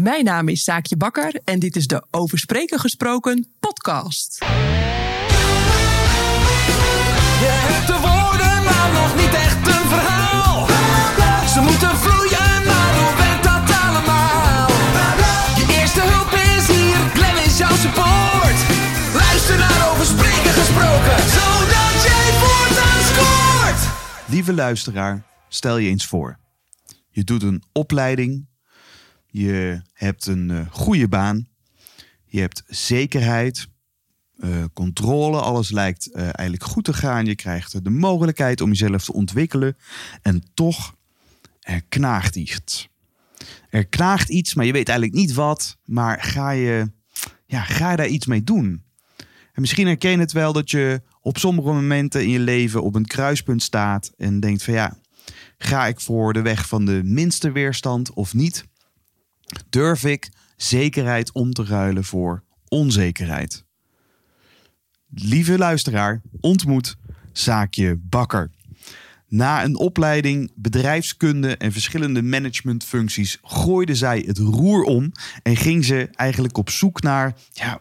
Mijn naam is Saakje Bakker en dit is de Over Spreken Gesproken podcast. Je hebt de woorden, maar nog niet echt een verhaal. Ze moeten vloeien, maar hoe werkt dat allemaal? Je eerste hulp is hier, Glenn is jouw support. Luister naar Over Spreken Gesproken, zodat jij voortaan scoort. Lieve luisteraar, stel je eens voor. Je doet een opleiding. Je hebt een eh, goede baan. Je hebt zekerheid, eh, controle. Alles lijkt eh, eigenlijk goed te gaan. Je krijgt de mogelijkheid om jezelf te ontwikkelen. En toch, er knaagt iets. Er knaagt iets, maar je weet eigenlijk niet wat. Maar ga je, ja, ga daar iets mee doen? En misschien herken je het wel dat je op sommige momenten in je leven op een kruispunt staat en denkt van ja, ga ik voor de weg van de minste weerstand of niet? Durf ik zekerheid om te ruilen voor onzekerheid? Lieve luisteraar, ontmoet Zaakje Bakker. Na een opleiding bedrijfskunde en verschillende managementfuncties gooide zij het roer om en ging ze eigenlijk op zoek naar ja,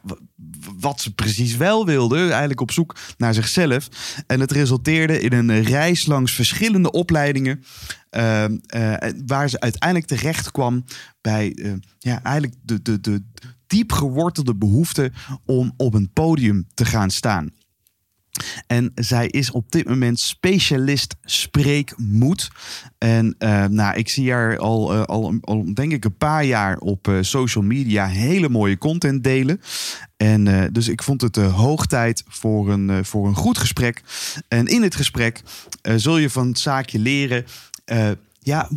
wat ze precies wel wilde. Eigenlijk op zoek naar zichzelf. En het resulteerde in een reis langs verschillende opleidingen. eh, eh, waar ze uiteindelijk terecht kwam bij eh, ja, eigenlijk de, de, de diep gewortelde behoefte om op een podium te gaan staan. En zij is op dit moment specialist spreekmoed. En eh, nou, ik zie haar al, eh, al, al denk ik een paar jaar op eh, social media hele mooie content delen. En dus ik vond het hoog tijd voor een, voor een goed gesprek. En in het gesprek zul je van het zaakje leren ja,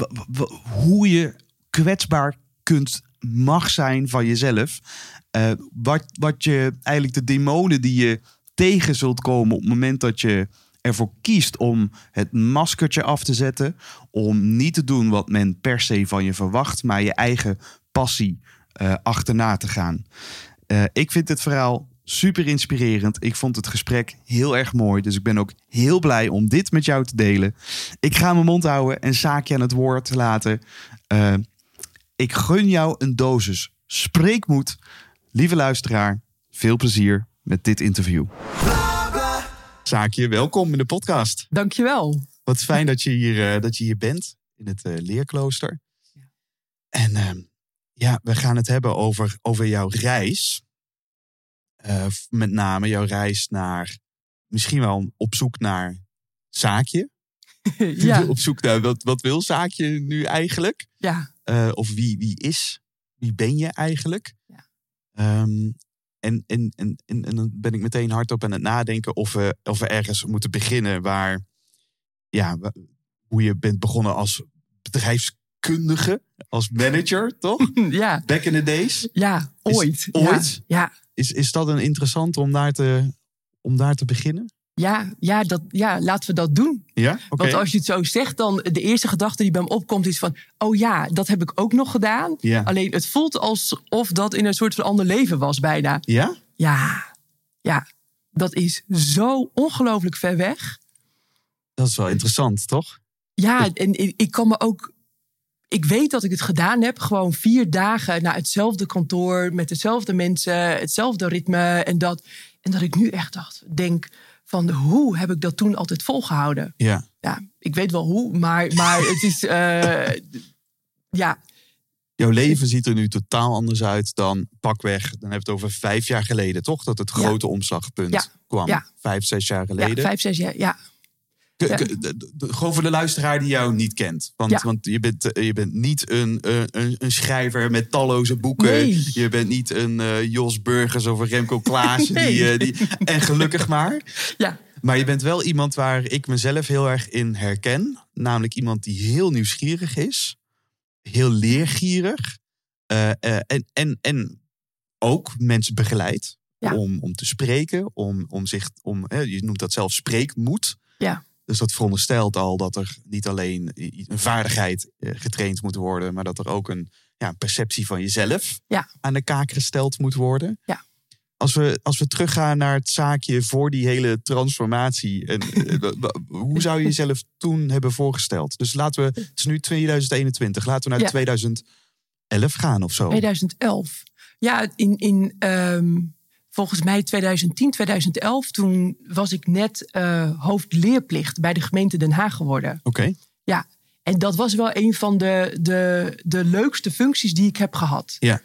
hoe je kwetsbaar kunt, mag zijn van jezelf. Wat, wat je eigenlijk de demonen die je tegen zult komen op het moment dat je ervoor kiest om het maskertje af te zetten. Om niet te doen wat men per se van je verwacht, maar je eigen passie eh, achterna te gaan. Eh, ik vind dit verhaal super inspirerend. Ik vond het gesprek heel erg mooi. Dus ik ben ook heel blij om dit met jou te delen. Ik ga mijn mond houden en Saakje aan het woord laten. Eh, ik gun jou een dosis spreekmoed. Lieve luisteraar, veel plezier met dit interview. Saakje, welkom in de podcast. Dankjewel. Wat fijn dat je hier, eh, dat je hier bent in het eh, leerklooster. En ehm, ja, we gaan het hebben over, over jouw reis. Eh, met name jouw reis naar misschien wel op zoek naar zaakje. ja, Op zoek naar wat, wat wil zaakje nu eigenlijk? ja, Eh, of wie, wie is, wie ben je eigenlijk? Ja. Ehm, en, en, en, en, en dan ben ik meteen hardop aan het nadenken of we, of we ergens moeten beginnen waar, ja, hoe je bent begonnen als bedrijfskundige, als manager, toch? ja, Back in the days. ja, Is- ooit. ooit? Ja, ja, Is, is dat een interessant om daar te, om daar te beginnen? Ja, ja, dat, ja, laten we dat doen. Ja. Want als je het zo zegt, dan de eerste gedachte die bij me opkomt is van... oh ja, dat heb ik ook nog gedaan. Ja. Alleen het voelt alsof dat in een soort van ander leven was bijna. Ja? Ja, ja, dat is zo ongelooflijk ver weg. Dat is wel interessant, toch? Ja, en ik ik kan me ook. Ik weet dat ik het gedaan heb. Gewoon vier dagen naar hetzelfde kantoor. Met dezelfde mensen. Hetzelfde ritme. En dat, en dat ik nu echt dacht. Denk van hoe heb ik dat toen altijd volgehouden? Ja. Ja, ik weet wel hoe. Maar, maar het is. eh, ja, Jouw leven ziet er nu totaal anders uit dan pakweg. Dan hebben we het over vijf jaar geleden, toch? Dat het Ja. grote omslagpunt Ja. kwam. Ja. Vijf, zes jaar ja, geleden. vijf, zes jaar. Ja, Gewoon voor de luisteraar die jou niet kent. Want, Ja. want je, bent, eh, je bent niet een, eh, een, een schrijver met talloze boeken. Nee. Je bent niet een eh, Jos Burgers of een Remco. Nee. Die, die, en gelukkig maar. ja, Maar je bent wel iemand waar ik mezelf heel erg in herken. Namelijk iemand die heel nieuwsgierig is. Heel leergierig. en, en, en ook mensen begeleidt. Ja. Om, om te spreken. Om, om zich, om, je noemt dat zelf spreekmoed. ja, Dus dat veronderstelt al dat er niet alleen een vaardigheid eh, getraind moet worden. Maar dat er ook een ja, een perceptie van jezelf Ja. aan de kaak gesteld moet worden. Ja. Als we, als we teruggaan naar het zaakje voor die hele transformatie. En, eh, hoe zou je jezelf toen hebben voorgesteld? Dus laten we, het is nu 2021, laten we naar Ja. 2000, 2011 gaan of zo. 2011. Ja, in, in ehm, volgens mij 2010, 2011, toen was ik net eh, hoofdleerplicht bij de gemeente Den Haag geworden. Oké. Ja, en dat was wel een van de, de, de leukste functies die ik heb gehad. Ja.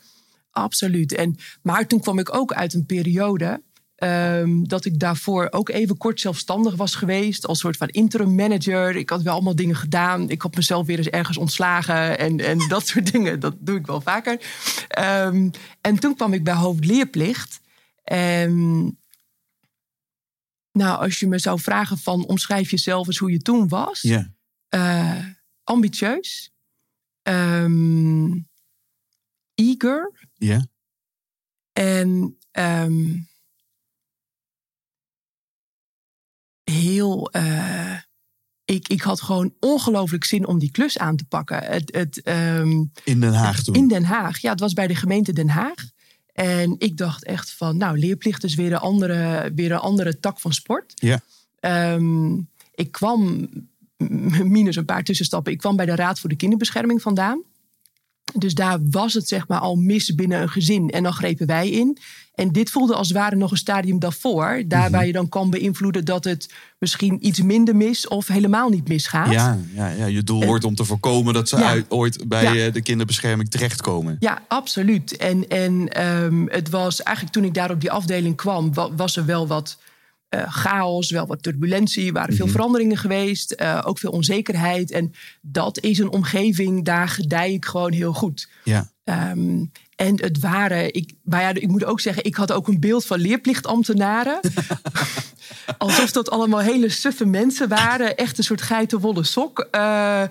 Absoluut. En, maar toen kwam ik ook uit een periode ehm, dat ik daarvoor ook even kort zelfstandig was geweest. Als soort van interim manager. Ik had wel allemaal dingen gedaan. Ik had mezelf weer eens ergens ontslagen en, en dat soort dingen. Dat doe ik wel vaker. Ehm, en toen kwam ik bij hoofdleerplicht. En nou, als je me zou vragen van omschrijf jezelf eens hoe je toen was. Ja. Eh, ambitieus. ehm, eager. Ja. En ehm, heel. eh, ik, ik had gewoon ongelooflijk zin om die klus aan te pakken. Het, het, ehm, In Den Haag toen. in Den Haag. Ja, het was bij de gemeente Den Haag. En ik dacht echt van, nou, leerplicht is weer een andere, weer een andere tak van sport. Ja. Ehm, ik kwam, minus een paar tussenstappen, ik kwam bij de Raad voor de Kinderbescherming vandaan. Dus daar was het zeg maar al mis binnen een gezin. En dan grepen wij in. En dit voelde als het ware nog een stadium daarvoor. Daar Mhm. waar je dan kan beïnvloeden dat het misschien iets minder mis of helemaal niet misgaat. Ja, ja, ja, je doel wordt om te voorkomen dat ze Ja. uit, ooit bij Ja. eh, de kinderbescherming terechtkomen. Ja, absoluut. En, en ehm, het was eigenlijk toen ik daar op die afdeling kwam, wa- was er wel wat eh, chaos, wel wat turbulentie, er waren veel veranderingen geweest, eh, ook veel onzekerheid. En dat is een omgeving, daar gedij ik gewoon heel goed. Ja. Ehm, en het waren, ik, maar ja, ik moet ook zeggen, ik had ook een beeld van leerplichtambtenaren. Alsof dat allemaal hele suffe mensen waren. Echt een soort geitenwolle sok. Eh,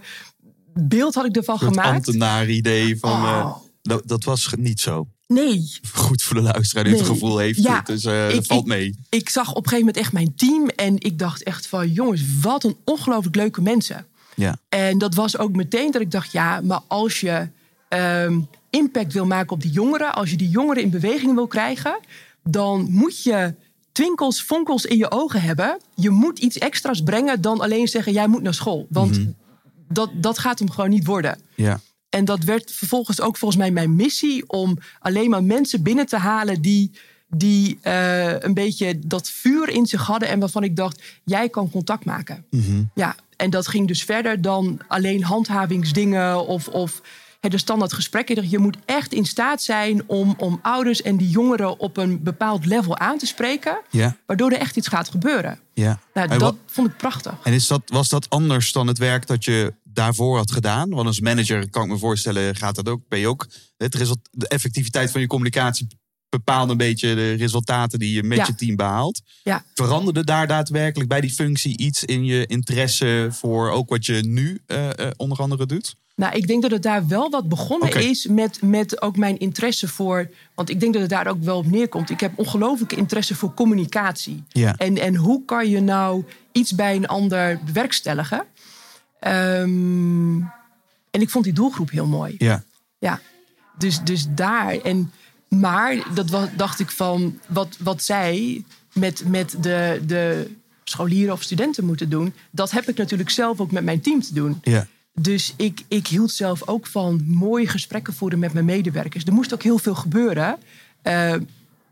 beeld had ik ervan Een gemaakt. ambtenaar-idee van... eh, Oh. dat, dat was niet zo. Nee, Goed voor de luisteraar die het gevoel heeft. Ja, dus eh, ik- dat valt mee. ik zag op een gegeven moment echt mijn team. En ik dacht echt van, jongens, wat een ongelooflijk leuke mensen. Ja. En dat was ook meteen dat ik dacht, ja, maar als je ehm, impact wil maken op die jongeren, als je die jongeren in beweging wil krijgen, dan moet je twinkels, fonkels in je ogen hebben. Je moet iets extra's brengen dan alleen zeggen, jij moet naar school. Want dat, dat gaat hem gewoon niet worden. Ja. En dat werd vervolgens ook volgens mij mijn missie om alleen maar mensen binnen te halen die, die eh, een beetje dat vuur in zich hadden en waarvan ik dacht, jij kan contact maken. Ja, en dat ging dus verder dan alleen handhavingsdingen of, of de standaard gesprekken. Je moet echt in staat zijn om, om ouders en die jongeren op een bepaald level aan te spreken, Ja. waardoor er echt iets gaat gebeuren. ja. Nou, dat vond ik prachtig. En is dat, was dat anders dan het werk dat je daarvoor had gedaan? Want als manager kan ik me voorstellen, gaat dat ook. Ben je ook het de effectiviteit van je communicatie bepaalt een beetje de resultaten die je met Ja. je team behaalt. Ja. Veranderde daar daadwerkelijk bij die functie iets in je interesse voor ook wat je nu eh, eh, onder andere doet? Nou, ik denk dat het daar wel wat begonnen is met, met ook mijn interesse voor. Want ik denk dat het daar ook wel op neerkomt. Ik heb ongelooflijke interesse voor communicatie. Ja. En, en hoe kan je nou iets bij een ander bewerkstelligen? Ehm, en ik vond die doelgroep heel mooi. Ja. Ja, dus, dus daar. En, maar dat wa- dacht ik van wat, wat zij met, met de, de scholieren of studenten moeten doen, dat heb ik natuurlijk zelf ook met mijn team te doen. Ja. Dus ik, ik hield zelf ook van mooie gesprekken voeren met mijn medewerkers. Er moest ook heel veel gebeuren. Eh,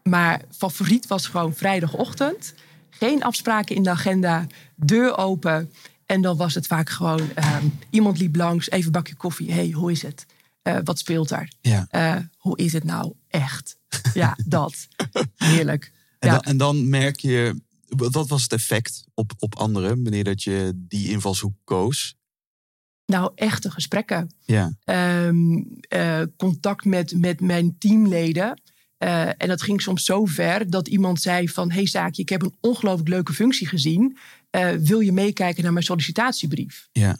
maar favoriet was gewoon vrijdagochtend. Geen afspraken in de agenda, deur open. En dan was het vaak gewoon ehm, iemand liep langs, even een bakje koffie. hey, hoe is het? Eh, wat speelt daar? Ja. Eh, hoe is het nou echt? Ja, dat. Heerlijk. En, Ja. dan, en dan merk je, wat was het effect op, op anderen wanneer dat je die invalshoek koos? Nou, echte gesprekken. Ja. ehm, eh, contact met, met mijn teamleden. Eh, en dat ging soms zo ver dat iemand zei van... hey Zaakje, ik heb een ongelooflijk leuke functie gezien. Eh, wil je meekijken naar mijn sollicitatiebrief? Ja.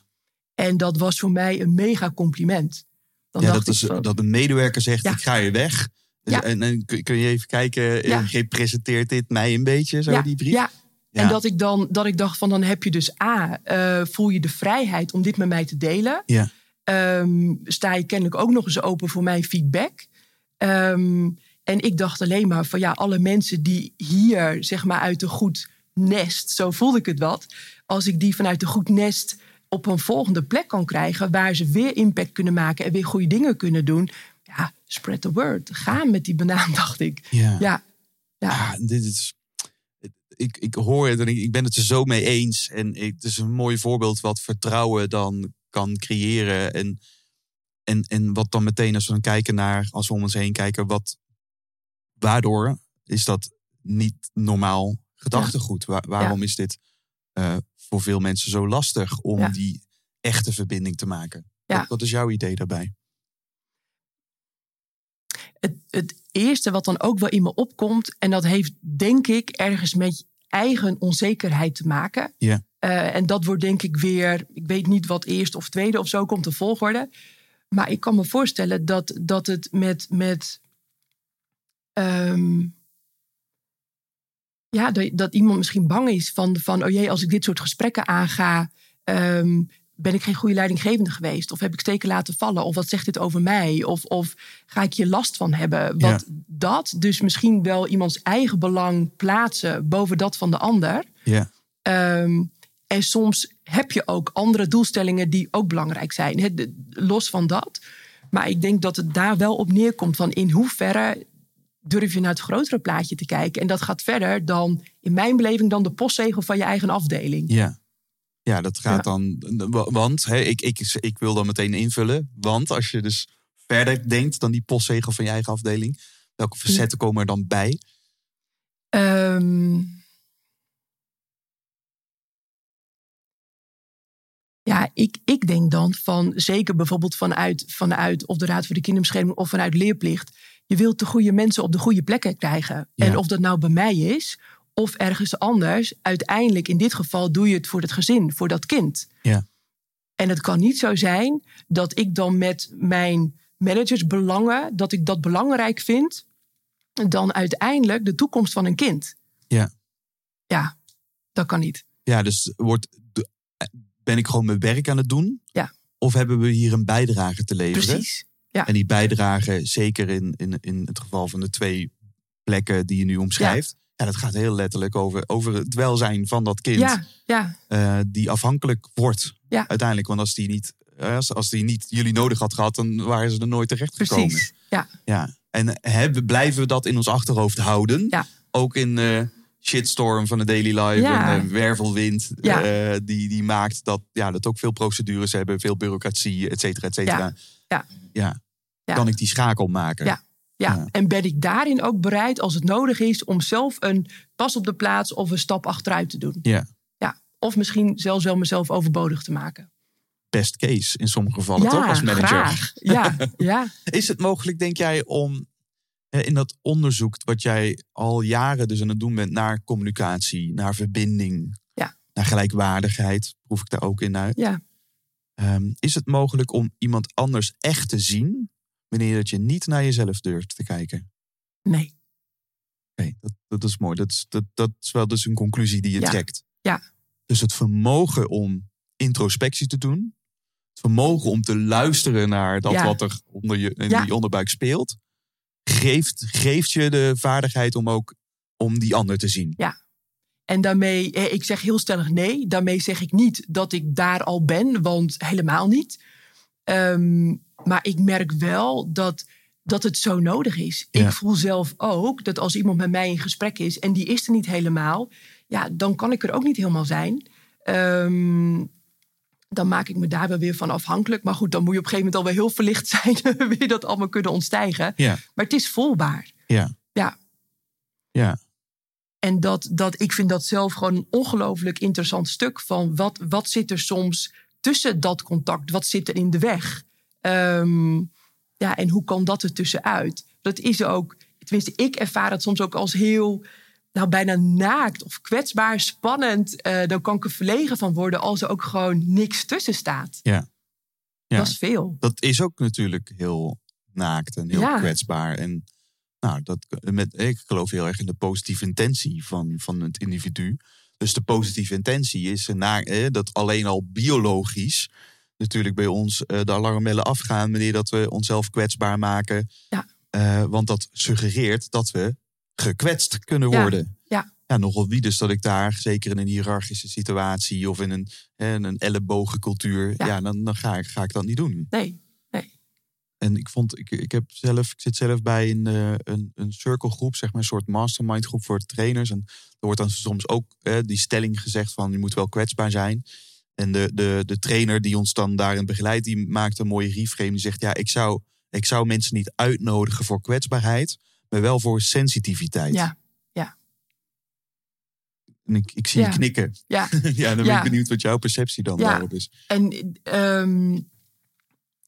En dat was voor mij een mega compliment. Dan ja, dacht dat, ik is, van, dat een medewerker zegt, Ja. ik ga je weg. Dus, Ja. En, en kun je even kijken, Ja. representeert dit mij een beetje, zo die brief? Ja. Ja. En dat ik, dan, dat ik dacht van dan heb je dus A, eh, voel je de vrijheid om dit met mij te delen. Ja. Ehm, sta je kennelijk ook nog eens open voor mijn feedback. Ehm, en ik dacht alleen maar van ja, alle mensen die hier zeg maar uit een goed nest, zo voelde ik het wat. Als ik die vanuit een goed nest op een volgende plek kan krijgen waar ze weer impact kunnen maken en weer goede dingen kunnen doen. ja, spread the word. Ga met die banaan, dacht ik. Ja. Ja, ja. Ah, dit is. Ik, ik hoor het en ik, ik ben het er zo mee eens. En ik, het is een mooi voorbeeld wat vertrouwen dan kan creëren. En, en, en wat dan meteen als we dan kijken naar, als we om ons heen kijken, wat, waardoor is dat niet normaal gedachtegoed? Waar- waarom is dit eh, voor veel mensen zo lastig om Ja. die echte verbinding te maken? Ja. Wat, wat is jouw idee daarbij? het, het eerste wat dan ook wel in me opkomt, en dat heeft denk ik ergens met eigen onzekerheid te maken. Ja. Eh, en dat wordt denk ik weer, ik weet niet wat eerst of tweede of zo komt de volgorde. Maar ik kan me voorstellen dat, dat het met, met ehm, ja, dat, dat iemand misschien bang is van, van, oh jee, als ik dit soort gesprekken aanga, ehm, ben ik geen goede leidinggevende geweest? Of heb ik steken laten vallen? Of wat zegt dit over mij? Of, of ga ik hier last van hebben? Want dat, dus misschien wel iemands eigen belang plaatsen boven dat van de ander. Ja. Ehm, en soms heb je ook andere doelstellingen die ook belangrijk zijn. de- los van dat. Maar ik denk dat het daar wel op neerkomt van in hoeverre durf je naar het grotere plaatje te kijken. En dat gaat verder dan, in mijn beleving, dan de postzegel van je eigen afdeling. Ja. Ja, dat gaat Ja. dan. Want hè, ik, ik, ik wil dan meteen invullen. Want als je dus verder denkt dan die postzegel van je eigen afdeling, welke facetten komen er dan bij? Ehm, ja, ik, ik denk dan van, zeker bijvoorbeeld vanuit, vanuit of de Raad voor de Kinderbescherming of vanuit leerplicht. Je wilt de goede mensen op de goede plekken krijgen. Ja. En of dat nou bij mij is of ergens anders. Uiteindelijk, in dit geval, doe je het voor het gezin, voor dat kind. Ja. En het kan niet zo zijn dat ik dan met mijn managersbelangen, dat ik dat belangrijk vind dan uiteindelijk de toekomst van een kind. Ja. Ja, dat kan niet. Ja, dus wordt, ben ik gewoon mijn werk aan het doen? Ja. Of hebben we hier een bijdrage te leveren? Precies. Ja. En die bijdrage, zeker in, in, in het geval van de twee plekken die je nu omschrijft. Ja, dat gaat heel letterlijk over, over het welzijn van dat kind. Ja, ja, eh, die afhankelijk wordt Ja. uiteindelijk. Want als die, niet, eh, als, als die niet jullie nodig had gehad, dan waren ze er nooit terecht gekomen. precies. Ja, Ja. En hebben, blijven we dat in ons achterhoofd houden? Ja. Ook in de shitstorm van de daily life Ja. en wervelwind Ja. die, die maakt dat, ja, dat ook veel procedures hebben, veel bureaucratie, et cetera, et cetera. Ja. Ja. Ja. Ja. Kan ik die schakel maken? Ja. Ja. Ja. En ben ik daarin ook bereid, als het nodig is, om zelf een pas op de plaats of een stap achteruit te doen? Ja. Ja. Of misschien zelfs wel mezelf overbodig te maken. Best case in sommige gevallen, ja, toch? Als manager. graag. Ja, ja. Is het mogelijk, denk jij, om eh, in dat onderzoek wat jij al jaren dus aan het doen bent naar communicatie, naar verbinding, Ja. naar gelijkwaardigheid, proef ik daar ook in uit. ja. Ehm, is het mogelijk om iemand anders echt te zien wanneer dat je niet naar jezelf durft te kijken? Nee. Oké, dat, dat is mooi. Dat is, dat, dat is wel dus een conclusie die je Ja. trekt. Ja. Dus het vermogen om introspectie te doen. Het vermogen om te luisteren naar dat Ja. wat er onder je, in Ja. die onderbuik speelt. Geeft, geeft je de vaardigheid om ook om die ander te zien. En daarmee, eh, ik zeg heel stellig nee. Daarmee zeg ik niet dat ik daar al ben, want helemaal niet. Ehm, maar ik merk wel dat, dat het zo nodig is. Ja. Ik voel zelf ook dat als iemand met mij in gesprek is en die is er niet helemaal, ja, dan kan ik er ook niet helemaal zijn. Ehm, dan maak ik me daar wel weer van afhankelijk. Maar goed, dan moet je op een gegeven moment alweer heel verlicht zijn. wil je dat allemaal kunnen ontstijgen. Ja. Maar het is voelbaar. Ja. Ja. Ja. En dat, dat, ik vind dat zelf gewoon een ongelooflijk interessant stuk van wat, wat zit er soms tussen dat contact? Wat zit er in de weg? Ehm, ja, en hoe kan dat er tussenuit? Dat is ook, tenminste, ik ervaar het soms ook als heel, nou bijna naakt of kwetsbaar, spannend. Eh dan kan ik er verlegen van worden als er ook gewoon niks tussen staat. Ja. Ja. Dat is veel. Dat is ook natuurlijk heel naakt en heel Ja. kwetsbaar. En nou, dat, met, ik geloof heel erg in de positieve intentie van, van het individu. Dus de positieve intentie is na, eh, dat alleen al biologisch natuurlijk bij ons eh, de alarmbellen afgaan wanneer dat we onszelf kwetsbaar maken. Ja. Eh, want dat suggereert dat we gekwetst kunnen Ja. worden. Ja. Ja, nogal wie dus dat ik daar, zeker in een hiërarchische situatie of in een, eh, een ellebogencultuur, ja. Ja. dan, dan ga, ik, ga ik dat niet doen. Nee, nee. En ik vond, ik, ik, heb zelf, ik zit zelf bij een, eh, een, een cirkelgroep, zeg maar, een soort mastermind groep voor trainers. En er wordt dan soms ook eh, die stelling gezegd van je moet wel kwetsbaar zijn. En de, de, de trainer die ons dan daarin begeleidt, die maakt een mooie reframe. Die zegt, ja, ik zou, ik zou mensen niet uitnodigen voor kwetsbaarheid, maar wel voor sensitiviteit. Ja, ja, En ik, ik zie Ja. je knikken. ja. ja, dan ben Ja. ik benieuwd wat jouw perceptie dan Ja. daarop is. En ehm,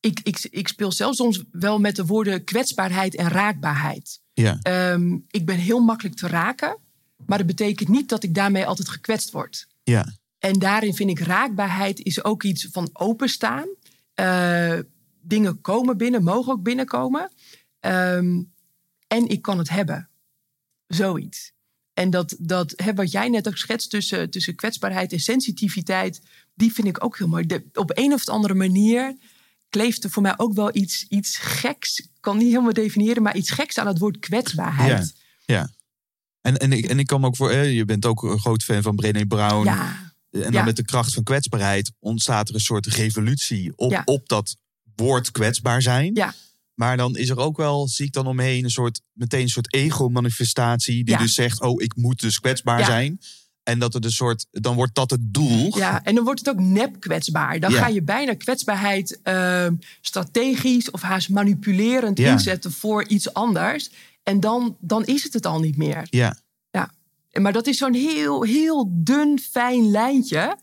ik, ik, ik speel zelf soms wel met de woorden kwetsbaarheid en raakbaarheid. Ja, Ehm, ik ben heel makkelijk te raken, maar dat betekent niet dat ik daarmee altijd gekwetst word. ja, En daarin vind ik raakbaarheid is ook iets van openstaan. Eh, dingen komen binnen, mogen ook binnenkomen. Ehm, en ik kan het hebben. Zoiets. En dat, dat hè, wat jij net ook schetst tussen, tussen kwetsbaarheid en sensitiviteit, die vind ik ook heel mooi. De, op een of andere manier kleeft er voor mij ook wel iets, iets geks. Ik kan niet helemaal definiëren, maar iets geks aan het woord kwetsbaarheid. ja. En, en, ik, en ik kan me ook voor, je bent ook een groot fan van Brené Brown. Ja, En dan Ja. met de kracht van kwetsbaarheid ontstaat er een soort revolutie op, Ja. op dat woord kwetsbaar zijn. ja, Maar dan is er ook wel, zie ik dan omheen, een soort, meteen een soort ego-manifestatie. Die dus zegt, oh, ik moet dus kwetsbaar zijn. En dat het een soort, dan wordt dat het doel. Ja, en dan wordt het ook nep kwetsbaar. Dan Ja. ga je bijna kwetsbaarheid ehm, strategisch of haast manipulerend Ja. inzetten voor iets anders. En dan, dan is het het al niet meer. Ja, Maar dat is zo'n heel, heel dun, fijn lijntje.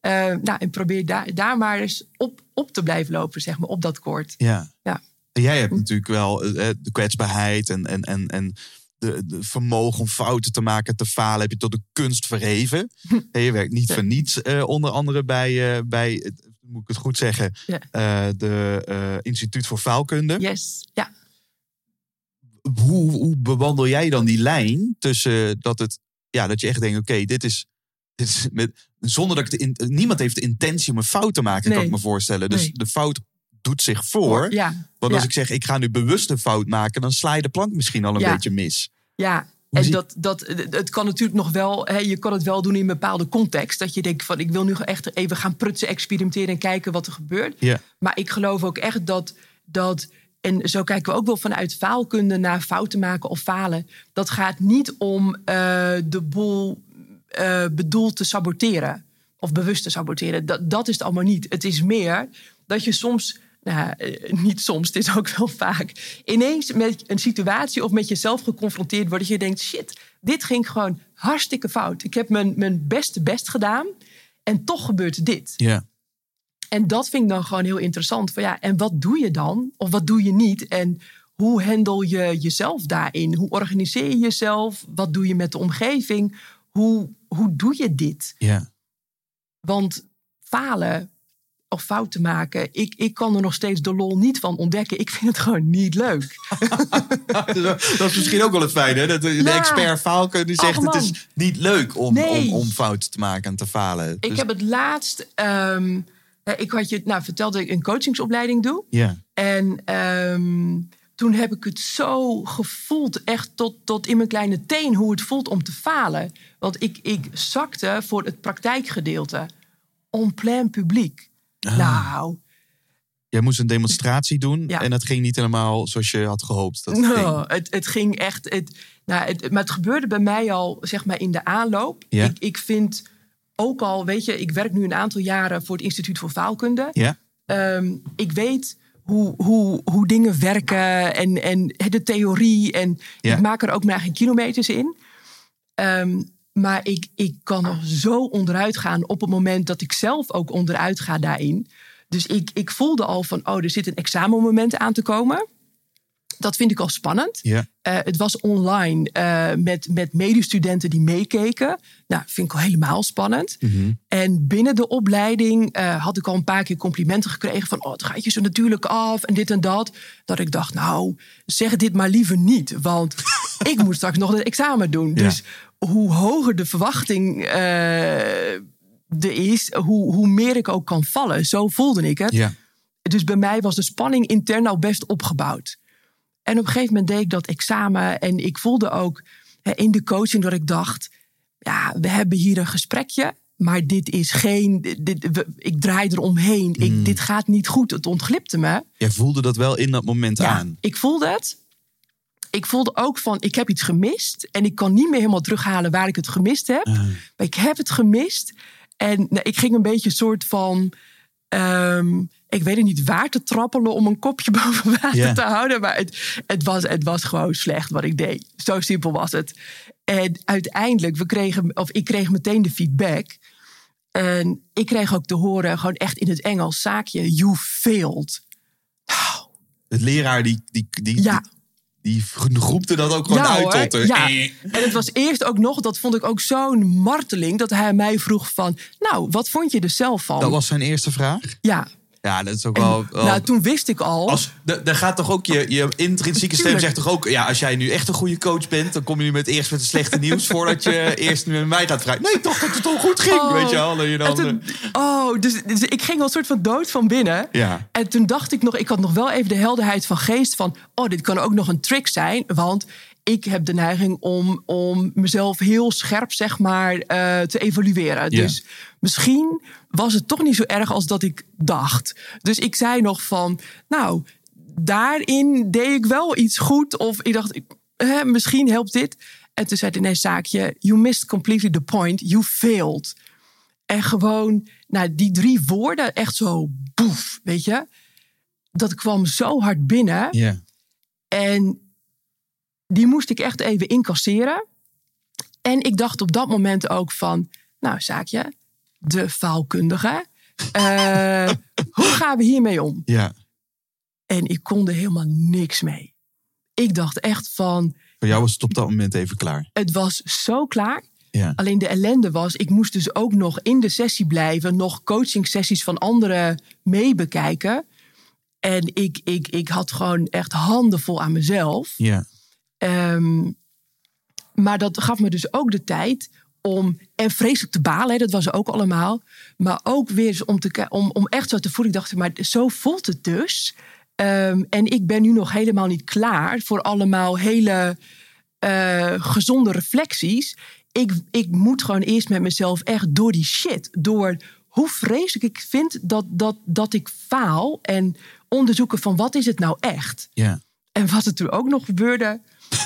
Eh, nou, en probeer daar, daar maar eens op, op te blijven lopen, zeg maar, op dat koord. ja. Ja. Jij hebt natuurlijk wel eh, de kwetsbaarheid en, en, en, en de, de vermogen om fouten te maken, te falen, heb je tot de kunst verheven. En je werkt niet voor niets, eh, onder andere bij, eh, bij eh, moet ik het goed zeggen, Ja. eh, de eh, Instituut voor Faalkunde. Yes, ja. Hoe, hoe bewandel jij dan die lijn tussen dat, het, ja, dat je echt denkt, oké, dit is, dit is met, zonder dat ik de in- niemand heeft de intentie om een fout te maken, kan ik me voorstellen. Dus Nee. de fout doet zich voor. Ja, Want als ja. ik zeg, ik ga nu bewust een fout maken, dan sla je de plank misschien al een Ja. beetje mis. Ja, en dat, dat, het kan natuurlijk nog wel, hè, je kan het wel doen in een bepaalde context. Dat je denkt van ik wil nu echt even gaan prutsen, experimenteren en kijken wat er gebeurt. Ja. Maar ik geloof ook echt dat, dat, en zo kijken we ook wel vanuit faalkunde naar fouten maken of falen. Dat gaat niet om eh, de boel eh, bedoeld te saboteren of bewust te saboteren. Dat, dat is het allemaal niet. Het is meer dat je soms, nou, eh, niet soms, het is ook wel vaak, ineens met een situatie of met jezelf geconfronteerd wordt. Dat je denkt, shit, dit ging gewoon hartstikke fout. Ik heb mijn, mijn beste best gedaan en toch gebeurt dit. Ja. En dat vind ik dan gewoon heel interessant. Van ja, en wat doe je dan? Of wat doe je niet? En hoe handel je jezelf daarin? Hoe organiseer je jezelf? Wat doe je met de omgeving? Hoe, hoe doe je dit? Ja. Want falen of fouten maken, ik, ik kan er nog steeds de lol niet van ontdekken. Ik vind het gewoon niet leuk. dat is misschien ook wel het fijne, hè? Dat de Ja. expert faalkunde zegt, Ach, het man. is niet leuk om, Nee. om, om fouten te maken en te falen. Ik Dus- heb het laatst, ehm, eh, ik had je nou, verteld dat ik een coachingsopleiding doe. Ja. En ehm, toen heb ik het zo gevoeld, echt tot, tot in mijn kleine teen, hoe het voelt om te falen. Want ik, ik zakte voor het praktijkgedeelte. En plein publiek. Ah. Nou, Jij moest een demonstratie doen Ja. en dat ging niet helemaal zoals je had gehoopt. Dat het ging. nou, het, het ging echt. Het, nou, het, maar het gebeurde bij mij al, zeg maar, in de aanloop. Ja. Ik, ik vind ook al, weet je, ik werk nu een aantal jaren voor het Instituut voor Faalkunde. Ja? Ehm, ik weet hoe, hoe, hoe dingen werken en, en de theorie. En Ja. ik maak er ook mijn eigen kilometers in. Ehm, maar ik, ik kan er zo onderuit gaan op het moment dat ik zelf ook onderuit ga daarin. Dus ik, ik voelde al van, oh, er zit een examenmoment aan te komen. Dat vind ik al spannend. Eh, het was online eh, met, met medestudenten die meekeken. Nou, vind ik al helemaal spannend. En binnen de opleiding eh, had ik al een paar keer complimenten gekregen van... oh, het gaat je zo natuurlijk af en dit en dat. Dat ik dacht, nou, zeg dit maar liever niet. Want ik moet straks nog het examen doen. Dus hoe hoger de verwachting er is... Hoe, hoe meer ik ook kan vallen. Zo voelde ik het. Ja. Dus bij mij was de spanning intern al best opgebouwd. En op een gegeven moment deed ik dat examen. En ik voelde ook hè, in de coaching dat ik dacht... ja, we hebben hier een gesprekje. maar dit is geen. Dit, we- ik draai eromheen. Ik, dit gaat niet goed. Het ontglipte me. Jij voelde dat wel in dat moment Ja, aan. ik voelde het. Ik voelde ook van, ik heb iets gemist. En ik kan niet meer helemaal terughalen waar ik het gemist heb. Ah. Maar ik heb het gemist. En nou, ik ging een beetje een soort van... ehm, ik weet het niet waar te trappelen om een kopje boven water te houden. Maar het, het, was, het was gewoon slecht wat ik deed. Zo simpel was het. En uiteindelijk, we kregen, of ik kreeg meteen de feedback. En ik kreeg ook te horen, gewoon echt in het Engels, zaakje, you failed. De leraar die, die, die, Ja. die groepte dat ook gewoon Ja, uit tot. Ja. Eh. En het was eerst ook nog, dat vond ik ook zo'n marteling, dat hij mij vroeg van, nou, wat vond je er zelf van? Dat was zijn eerste vraag? Ja. Ja, dat is ook En, wel... wel- nou, toen wist ik al. Als, da- dan gaat toch ook je, je intrinsieke stem zegt toch ook... Ja, als jij nu echt een goede coach bent... dan kom je nu met eerst met het slechte nieuws... voordat je eerst met mij gaat vragen. Nee, toch dat het al goed ging, Oh. weet je. Dat je En dan, toen- eh, oh, dus, dus ik ging al een soort van dood van binnen. Ja. En toen dacht ik nog, ik had nog wel even de helderheid van geest van, oh, dit kan ook nog een trick zijn, want ik heb de neiging om, om mezelf heel scherp, zeg maar, eh, te evalueren. Dus misschien was het toch niet zo erg als dat ik dacht. Dus ik zei nog van, nou, daarin deed ik wel iets goed. Of ik dacht, hè, misschien helpt dit. En toen zei hij, nee, zaakje, you missed completely the point. You failed. En gewoon, nou, die drie woorden, echt zo boef, weet je. Dat kwam zo hard binnen. ja. En die moest ik echt even incasseren. En ik dacht op dat moment ook van, nou, zaakje, de faalkundige. eh, hoe gaan we hiermee om? ja. En ik kon er helemaal niks mee. Ik dacht echt van, Voor jou was het op dat moment even klaar. het was zo klaar. Ja. Alleen de ellende was, ik moest dus ook nog in de sessie blijven, nog coaching sessies van anderen meebekijken. En ik, ik, ik had gewoon echt handen vol aan mezelf. Ja. Ehm, maar dat gaf me dus ook de tijd om, en vreselijk te balen, hè, dat was ook allemaal. Maar ook weer eens om, te, om, om echt zo te voelen. Ik dacht, maar zo voelt het dus. Ehm, en ik ben nu nog helemaal niet klaar voor allemaal hele eh, gezonde reflecties. Ik, ik moet gewoon eerst met mezelf echt door die shit. Door hoe vreselijk ik vind dat, dat, dat ik faal. En onderzoeken van wat is het nou echt. Ja. En wat er toen ook nog gebeurde,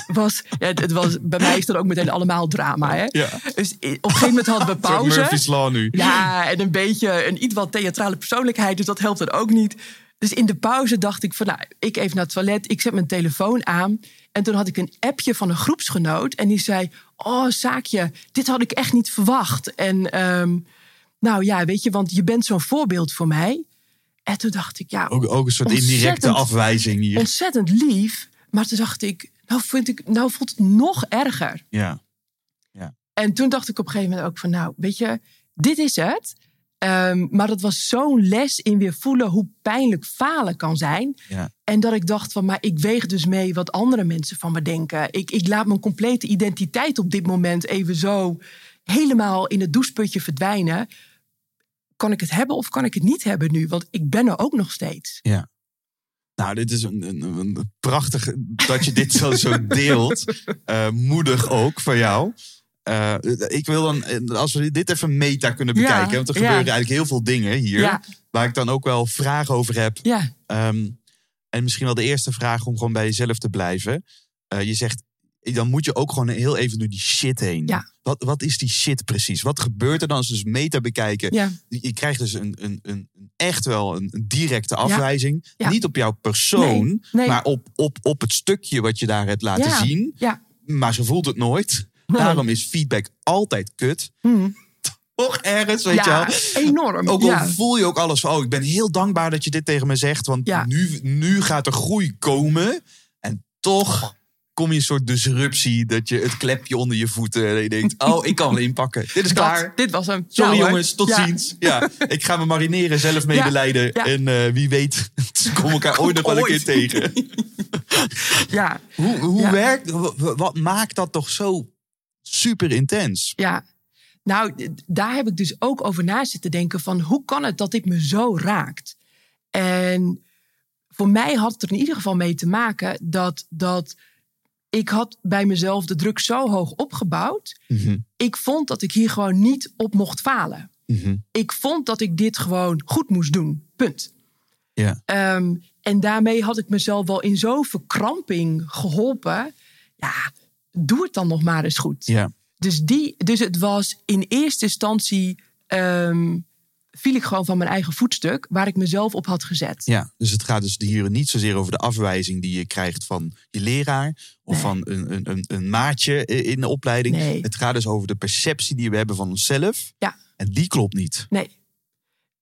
was... Ja, het was bij mij is dat ook meteen allemaal drama. Hè? Ja. Dus op een gegeven moment hadden we pauze. Murphy's Law nu. Ja, en een beetje een iets wat theatrale persoonlijkheid. Dus dat helpt er ook niet. Dus in de pauze dacht ik van, nou, ik even naar het toilet. Ik zet mijn telefoon aan. En toen had ik een appje van een groepsgenoot. En die zei, oh, Zaakje, dit had ik echt niet verwacht. En ehm, nou ja, weet je, want je bent zo'n voorbeeld voor mij. En toen dacht ik, ja, Ook, ook een soort indirecte afwijzing hier. ontzettend lief. Maar toen dacht ik, nou, vind ik, nou voelt het nog erger. Ja. En toen dacht ik op een gegeven moment ook van, nou, weet je, dit is het. Ehm, maar dat was zo'n les in weer voelen hoe pijnlijk falen kan zijn. Ja. En dat ik dacht van, maar ik weeg dus mee wat andere mensen van me denken. Ik, ik laat mijn complete identiteit op dit moment even zo helemaal in het doucheputje verdwijnen. Kan ik het hebben of kan ik het niet hebben nu? Want ik ben er ook nog steeds. Nou, dit is een, een, een prachtig dat je dit zo, zo deelt. Eh, moedig ook van jou. Eh, ik wil dan, eh, als we dit even meta kunnen Ja, bekijken. want er ja. gebeuren eigenlijk heel veel dingen hier. Ja. Waar ik dan ook wel vragen over heb. Ehm, en misschien wel de eerste vraag om gewoon bij jezelf te blijven. Je zegt, dan moet je ook gewoon heel even door die shit heen. Ja. Wat, wat is die shit precies? Wat gebeurt er dan als we dus meta bekijken? ja, Je krijgt dus een, een, een, echt wel een, een directe afwijzing. Ja. Niet op jouw persoon, Nee, nee. maar op, op, op het stukje wat je daar hebt laten zien. ja. Maar ze voelt het nooit. Nee. Daarom is feedback altijd kut. Hm. Toch ergens, weet je wel. enorm. Ook al ja. voel je ook alles van, oh, ik ben heel dankbaar dat je dit tegen me zegt. Want Ja. nu, nu gaat er groei komen. En toch kom je een soort disruptie dat je het klepje onder je voeten. Dat je denkt, oh, ik kan wel inpakken. Dit is Dat- klaar. Dit was hem. Sorry Ja, jongens, tot Ja. ziens. Ja, ik ga me marineren, zelf medelijden. En eh, wie weet, ze komen elkaar ooit nog wel een keer tegen. Ja, Hoe, hoe werkt, wat maakt dat toch zo super intens? ja. Nou, daar heb ik dus ook over na zitten denken van hoe kan het dat dit me zo raakt? En voor mij had het er in ieder geval mee te maken dat, dat ik had bij mezelf de druk zo hoog opgebouwd. Mhm, Ik vond dat ik hier gewoon niet op mocht falen. mhm. Ik vond dat ik dit gewoon goed moest doen. Punt. Ja. Ehm, en daarmee had ik mezelf wel in zo'n verkramping geholpen. Ja, doe het dan nog maar eens goed. Ja. Dus, die, dus het was in eerste instantie. ehm, viel ik gewoon van mijn eigen voetstuk. waar ik mezelf op had gezet. Ja, dus het gaat dus hier niet zozeer over de afwijzing die je krijgt van je leraar of Nee. van een, een, een, een maatje in de opleiding. Nee. Het gaat dus over de perceptie die we hebben van onszelf. Ja. En die klopt niet. Nee.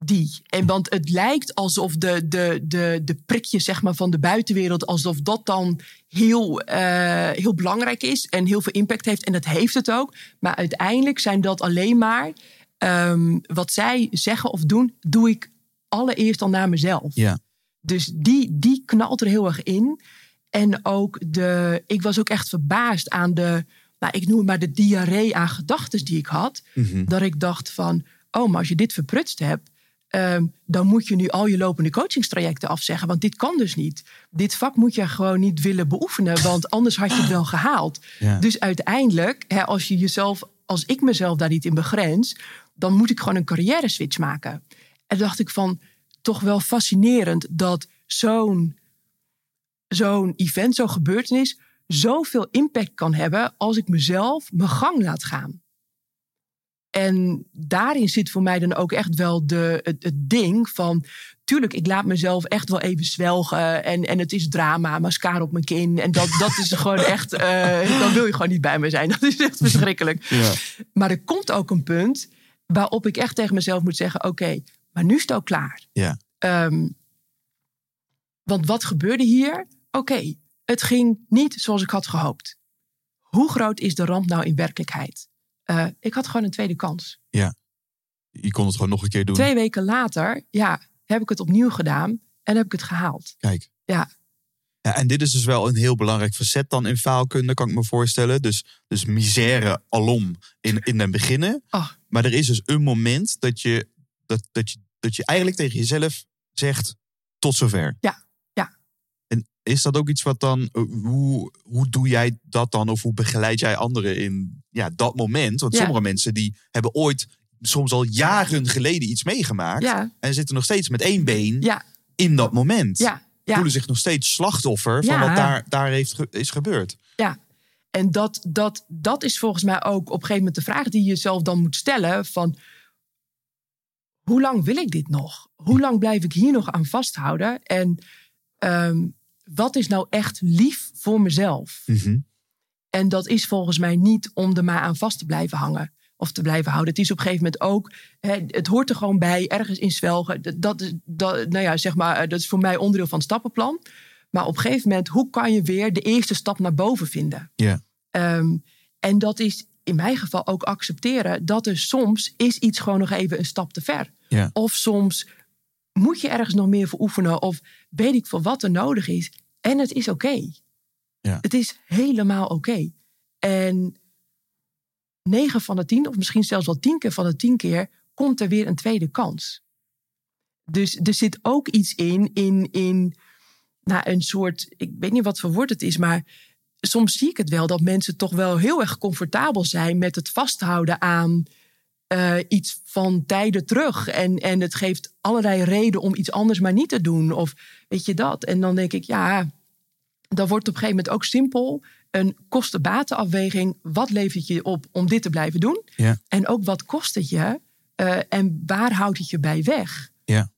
Die. En want het lijkt alsof de, de, de, de prikjes zeg maar, van de buitenwereld, alsof dat dan heel, eh, heel belangrijk is en heel veel impact heeft. En dat heeft het ook. Maar uiteindelijk zijn dat alleen maar ehm, wat zij zeggen of doen, doe ik allereerst al naar mezelf. Ja. Dus die, die knalt er heel erg in. En ook de, ik was ook echt verbaasd aan de, nou, ik noem het maar de diarree aan gedachten die ik had. Mhm. Dat ik dacht van, oh, maar als je dit verprutst hebt, ehm, dan moet je nu al je lopende coachingstrajecten afzeggen. Want dit kan dus niet. Dit vak moet je gewoon niet willen beoefenen, want anders had je het wel gehaald. Ja. Dus uiteindelijk, hè, als je jezelf, als ik mezelf daar niet in begrens, dan moet ik gewoon een carrière switch maken. En dacht ik van, toch wel fascinerend dat zo'n zo'n event, zo'n gebeurtenis, zoveel impact kan hebben als ik mezelf mijn gang laat gaan. En daarin zit voor mij dan ook echt wel de, het, het ding van. Tuurlijk, ik laat mezelf echt wel even zwelgen. En, en het is drama, mascara op mijn kin. En dat, dat is gewoon echt. eh, dan wil je gewoon niet bij me zijn. Dat is echt verschrikkelijk. Ja. Maar er komt ook een punt waarop ik echt tegen mezelf moet zeggen: Oké, maar nu is het ook klaar. Ja. Ehm, want wat gebeurde hier? Oké, het ging niet zoals ik had gehoopt. Hoe groot is de ramp nou in werkelijkheid? Eh, ik had gewoon een tweede kans. Je kon het gewoon nog een keer doen. Twee weken later, ja, heb ik het opnieuw gedaan en heb ik het gehaald. Kijk. Ja. Ja, en dit is dus wel een heel belangrijk facet dan in faalkunde, kan ik me voorstellen. Dus, dus misère alom in, in het beginnen. Oh. Maar er is dus een moment dat je, dat, dat, je, dat je eigenlijk tegen jezelf zegt, tot zover. Ja, ja. En is dat ook iets wat dan, eh, hoe, hoe doe jij dat dan? Of hoe begeleid jij anderen in ja, dat moment? Want Ja. sommige mensen die hebben ooit, soms al jaren geleden iets meegemaakt. Ja, En zitten nog steeds met één been ja, in dat moment ja. Ja. voelen zich nog steeds slachtoffer van Ja. wat daar, daar heeft, is gebeurd. Ja, en dat, dat, dat is volgens mij ook op een gegeven moment de vraag die je jezelf dan moet stellen: van hoe lang wil ik dit nog? Hoe lang blijf ik hier nog aan vasthouden? En ehm, wat is nou echt lief voor mezelf? En dat is volgens mij niet om er maar aan vast te blijven hangen. Of te blijven houden. Het is op een gegeven moment ook. Hè, het hoort er gewoon bij. Ergens in zwelgen. Dat, dat, is- dat, nou ja, zeg maar, eh, dat is voor mij onderdeel van het stappenplan. Maar op een gegeven moment, hoe kan je weer de eerste stap naar boven vinden? Ja. Ehm, en dat is in mijn geval ook accepteren dat er soms is iets gewoon nog even een stap te ver. Ja. Of soms moet je ergens nog meer voor oefenen. Of weet ik veel wat er nodig is. En het is oké. Ja. Het is helemaal oké. En 9 van de 10, of misschien zelfs wel 10 keer van de 10 keer, komt er weer een tweede kans. Dus er zit ook iets in, in, in nou, een soort, ik weet niet wat voor woord het is, maar soms zie ik het wel dat mensen toch wel heel erg comfortabel zijn met het vasthouden aan eh, iets van tijden terug. En, en het geeft allerlei reden om iets anders maar niet te doen. Of weet je dat? En dan denk ik, ja, dan wordt op een gegeven moment ook simpel een kosten-batenafweging. Wat levert je op om dit te blijven doen? Ja. En ook wat kost het je? Eh, en waar houdt het je bij weg? Ja.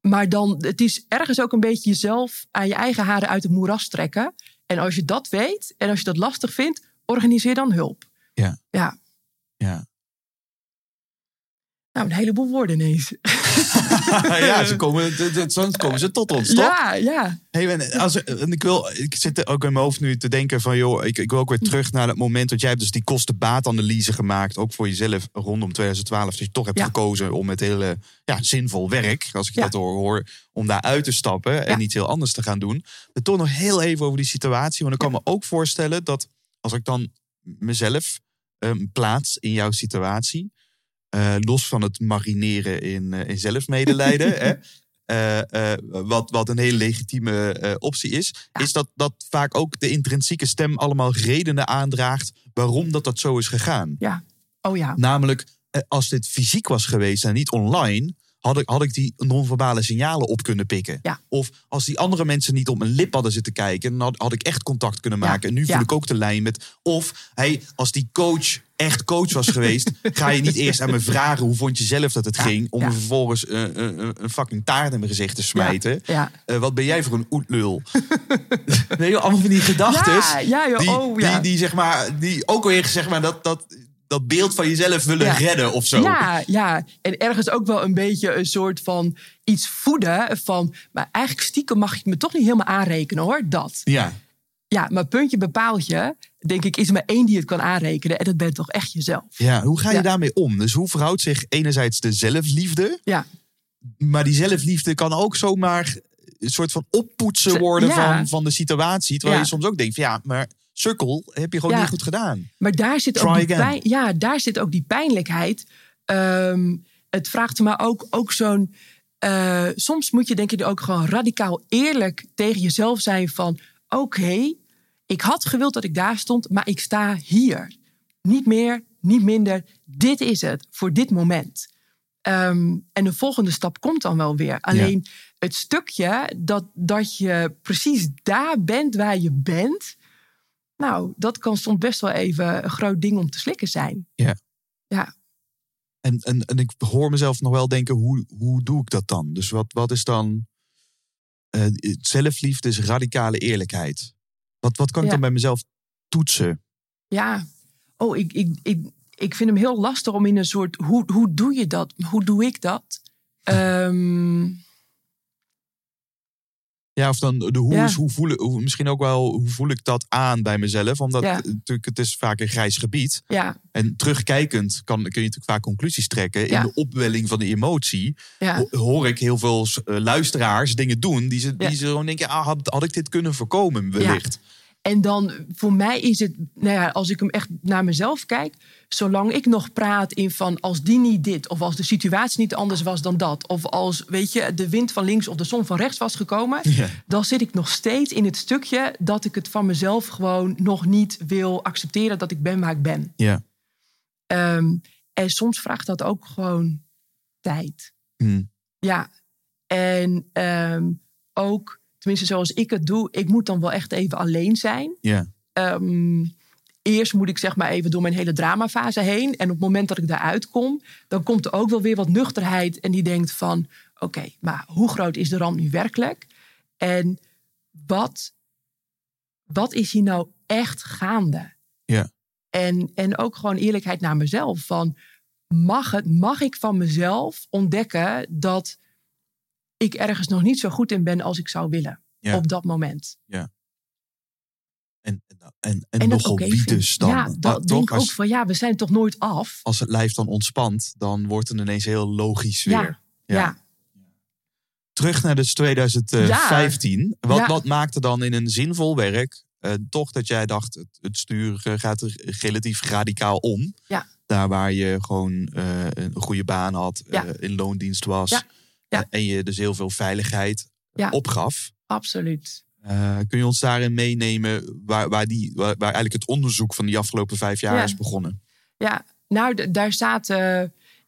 Maar dan, het is ergens ook een beetje jezelf aan je eigen haren uit het moeras trekken. En als je dat weet en als je dat lastig vindt, organiseer dan hulp. Ja. Ja, Ja. Nou een heleboel woorden ineens. ja, ze komen, soms komen ze tot ons, toch? Ja, ja. Hey, als, en ik, wil, ik zit ook in mijn hoofd nu te denken van... joh, ik, ik wil ook weer terug naar het moment... dat jij hebt dus die kosten-baatanalyse gemaakt... ook voor jezelf rondom 2012... dat je toch hebt Ja. gekozen om met hele ja, zinvol werk... als ik Ja. dat hoor, hoor, om daar uit te stappen... en iets heel anders te gaan doen. Maar toch nog heel even over die situatie. Want ik kan me ook voorstellen dat als ik dan mezelf ehm, plaats in jouw situatie... eh, los van het marineren in, eh, in zelfmedelijden... hè, eh, wat, wat een hele legitieme optie is, is dat, dat vaak ook de intrinsieke stem allemaal redenen aandraagt waarom dat, dat zo is gegaan. Ja. Oh ja. Namelijk, als dit fysiek was geweest en niet online, had ik, had ik die non-verbale signalen op kunnen pikken. Ja. Of als die andere mensen niet op mijn lip hadden zitten kijken, dan had, had ik echt contact kunnen Ja. maken. En nu voel Ja. ik ook de lijn met. Of hey, als die coach echt coach was geweest, ga je niet eerst aan me vragen hoe vond je zelf dat het ging, om me vervolgens eh, eh, een fucking taart in mijn gezicht te smijten. Wat ben jij voor een oetlul? nee, allemaal van die gedachten. Ja, die, Oh, ja. die, die, zeg maar, die ook weer zeg maar, dat, dat, dat beeld van jezelf willen Ja. redden of zo. Ja, ja, en ergens ook wel een beetje een soort van iets voeden van... maar eigenlijk stiekem mag je me toch niet helemaal aanrekenen hoor, dat. Ja. Ja, maar puntje bepaalt je, denk ik, is er maar één die het kan aanrekenen... en dat bent toch echt jezelf. Ja, hoe ga je Ja. daarmee om? Dus hoe verhoudt zich enerzijds de zelfliefde, Ja, maar die zelfliefde kan ook zomaar een soort van oppoetsen worden ja. van, van de situatie. Terwijl je soms ook denkt van ja, maar sukkel heb je gewoon Ja. niet goed gedaan. maar daar zit, Try ook die pijn, ja, daar zit ook die pijnlijkheid. Ehm, het vraagt me ook, ook zo'n... eh, soms moet je denk ik ook gewoon radicaal eerlijk tegen jezelf zijn van... oké, ik had gewild dat ik daar stond, maar ik sta hier. Niet meer, niet minder. Dit is het voor dit moment. Ehm, en de volgende stap komt dan wel weer. Alleen het stukje dat, dat je precies daar bent waar je bent... nou, dat kan soms best wel even een groot ding om te slikken zijn. Ja. Ja, En, en, en ik hoor mezelf nog wel denken, hoe, hoe doe ik dat dan? Dus wat, wat is dan... eh, zelfliefde is radicale eerlijkheid. Wat, wat kan ik Ja. dan bij mezelf toetsen? ja. Oh, ik, ik, ik, ik vind hem heel lastig om in een soort... Hoe, hoe doe je dat? Hoe doe ik dat? Ehm, Ja, of dan de hoe Ja. is, hoe voel ik, hoe, misschien ook wel, hoe voel ik dat aan bij mezelf? Omdat Ja. natuurlijk, het is vaak een grijs gebied. ja, En terugkijkend kan, kun je natuurlijk vaak conclusies trekken. In de opwelling van de emotie hoor ik heel veel eh, luisteraars dingen doen die ze, die ze gewoon denken, ah, had, had ik dit kunnen voorkomen wellicht? En dan voor mij is het, nou ja, als ik hem echt naar mezelf kijk, zolang ik nog praat in van als die niet dit, of als de situatie niet anders was dan dat, of als weet je de wind van links of de zon van rechts was gekomen, Ja. dan zit ik nog steeds in het stukje dat ik het van mezelf gewoon nog niet wil accepteren dat ik ben waar ik ben. Ja. Ehm, en soms vraagt dat ook gewoon tijd. Hm. Ja, en ehm, ook, tenminste zoals ik het doe, ik moet dan wel echt even alleen zijn. Ja. Ehm, eerst moet ik zeg maar even door mijn hele dramafase heen. En op het moment dat ik daaruit kom, dan komt er ook wel weer wat nuchterheid. En die denkt van, oké, maar hoe groot is de ramp nu werkelijk? En wat, wat is hier nou echt gaande? Ja. En, en ook gewoon eerlijkheid naar mezelf. Van, mag, het, mag ik van mezelf ontdekken dat ik ergens nog niet zo goed in ben als ik zou willen? Ja. Op dat moment. En, en, en, En dat nogal oké wie dus dan? Ja, dat denk ik ook van ja, we zijn toch nooit af. als het lijf dan ontspant, dan wordt het ineens heel logisch weer. Ja, ja. Terug naar dus 2015. Wat, Ja. wat maakte dan in een zinvol werk eh, toch dat jij dacht, het, het stuur eh, gaat er relatief radicaal om. Ja. Daar waar je gewoon eh, een goede baan had, Ja. in loondienst was. Ja. Ja. eh, en je dus heel veel veiligheid Ja. opgaf. absoluut. Eh, kun je ons daarin meenemen waar, waar, die, waar, waar eigenlijk het onderzoek van die afgelopen vijf jaar Ja. is begonnen? Ja, nou, daar zaten,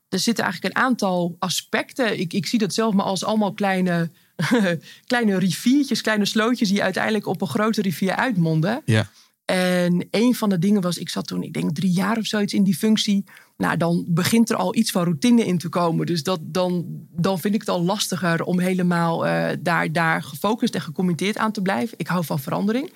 er zitten eigenlijk een aantal aspecten. Ik, ik zie dat zelf maar als allemaal kleine, kleine riviertjes, kleine slootjes die uiteindelijk op een grote rivier uitmonden. Ja. En een van de dingen was, ik zat toen, ik denk drie jaar of zoiets in die functie. Nou, dan begint er al iets van routine in te komen. Dus dat, dan, dan vind ik het al lastiger om helemaal eh, daar, daar gefocust en gecommitteerd aan te blijven. Ik hou van verandering.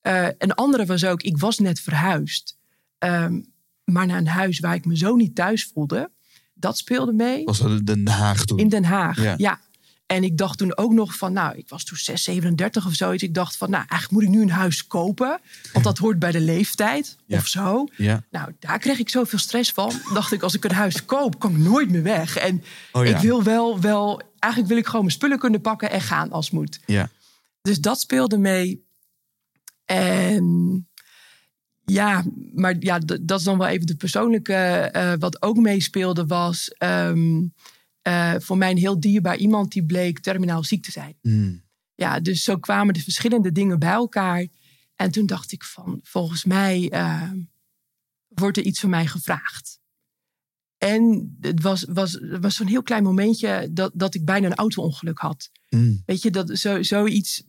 Eh, een andere was ook, ik was net verhuisd. Ehm, maar naar een huis waar ik me zo niet thuis voelde. Dat speelde mee. Was dat Den Haag toen? In Den Haag, Ja. ja. En ik dacht toen ook nog van, nou, ik was toen 6, 37 of zoiets. Ik dacht van, nou, eigenlijk moet ik nu een huis kopen. Want dat hoort bij de leeftijd Ja. of zo. Ja. Nou, daar kreeg ik zoveel stress van. Dacht ik, als ik een huis koop, kom ik nooit meer weg. En Oh ja. ik wil wel, wel, eigenlijk wil ik gewoon mijn spullen kunnen pakken en gaan als moet. Ja. Dus dat speelde mee. En ja, maar ja, dat is dan wel even de persoonlijke. eh, wat ook meespeelde was. ehm, eh, voor mij een heel dierbaar iemand die bleek terminaal ziek te zijn. Hmm. Ja, dus zo kwamen de verschillende dingen bij elkaar. En toen dacht ik van, volgens mij eh, wordt er iets van mij gevraagd. En het was, was, was zo'n heel klein momentje dat, dat ik bijna een auto-ongeluk had. Hmm. Weet je, dat, zo, zoiets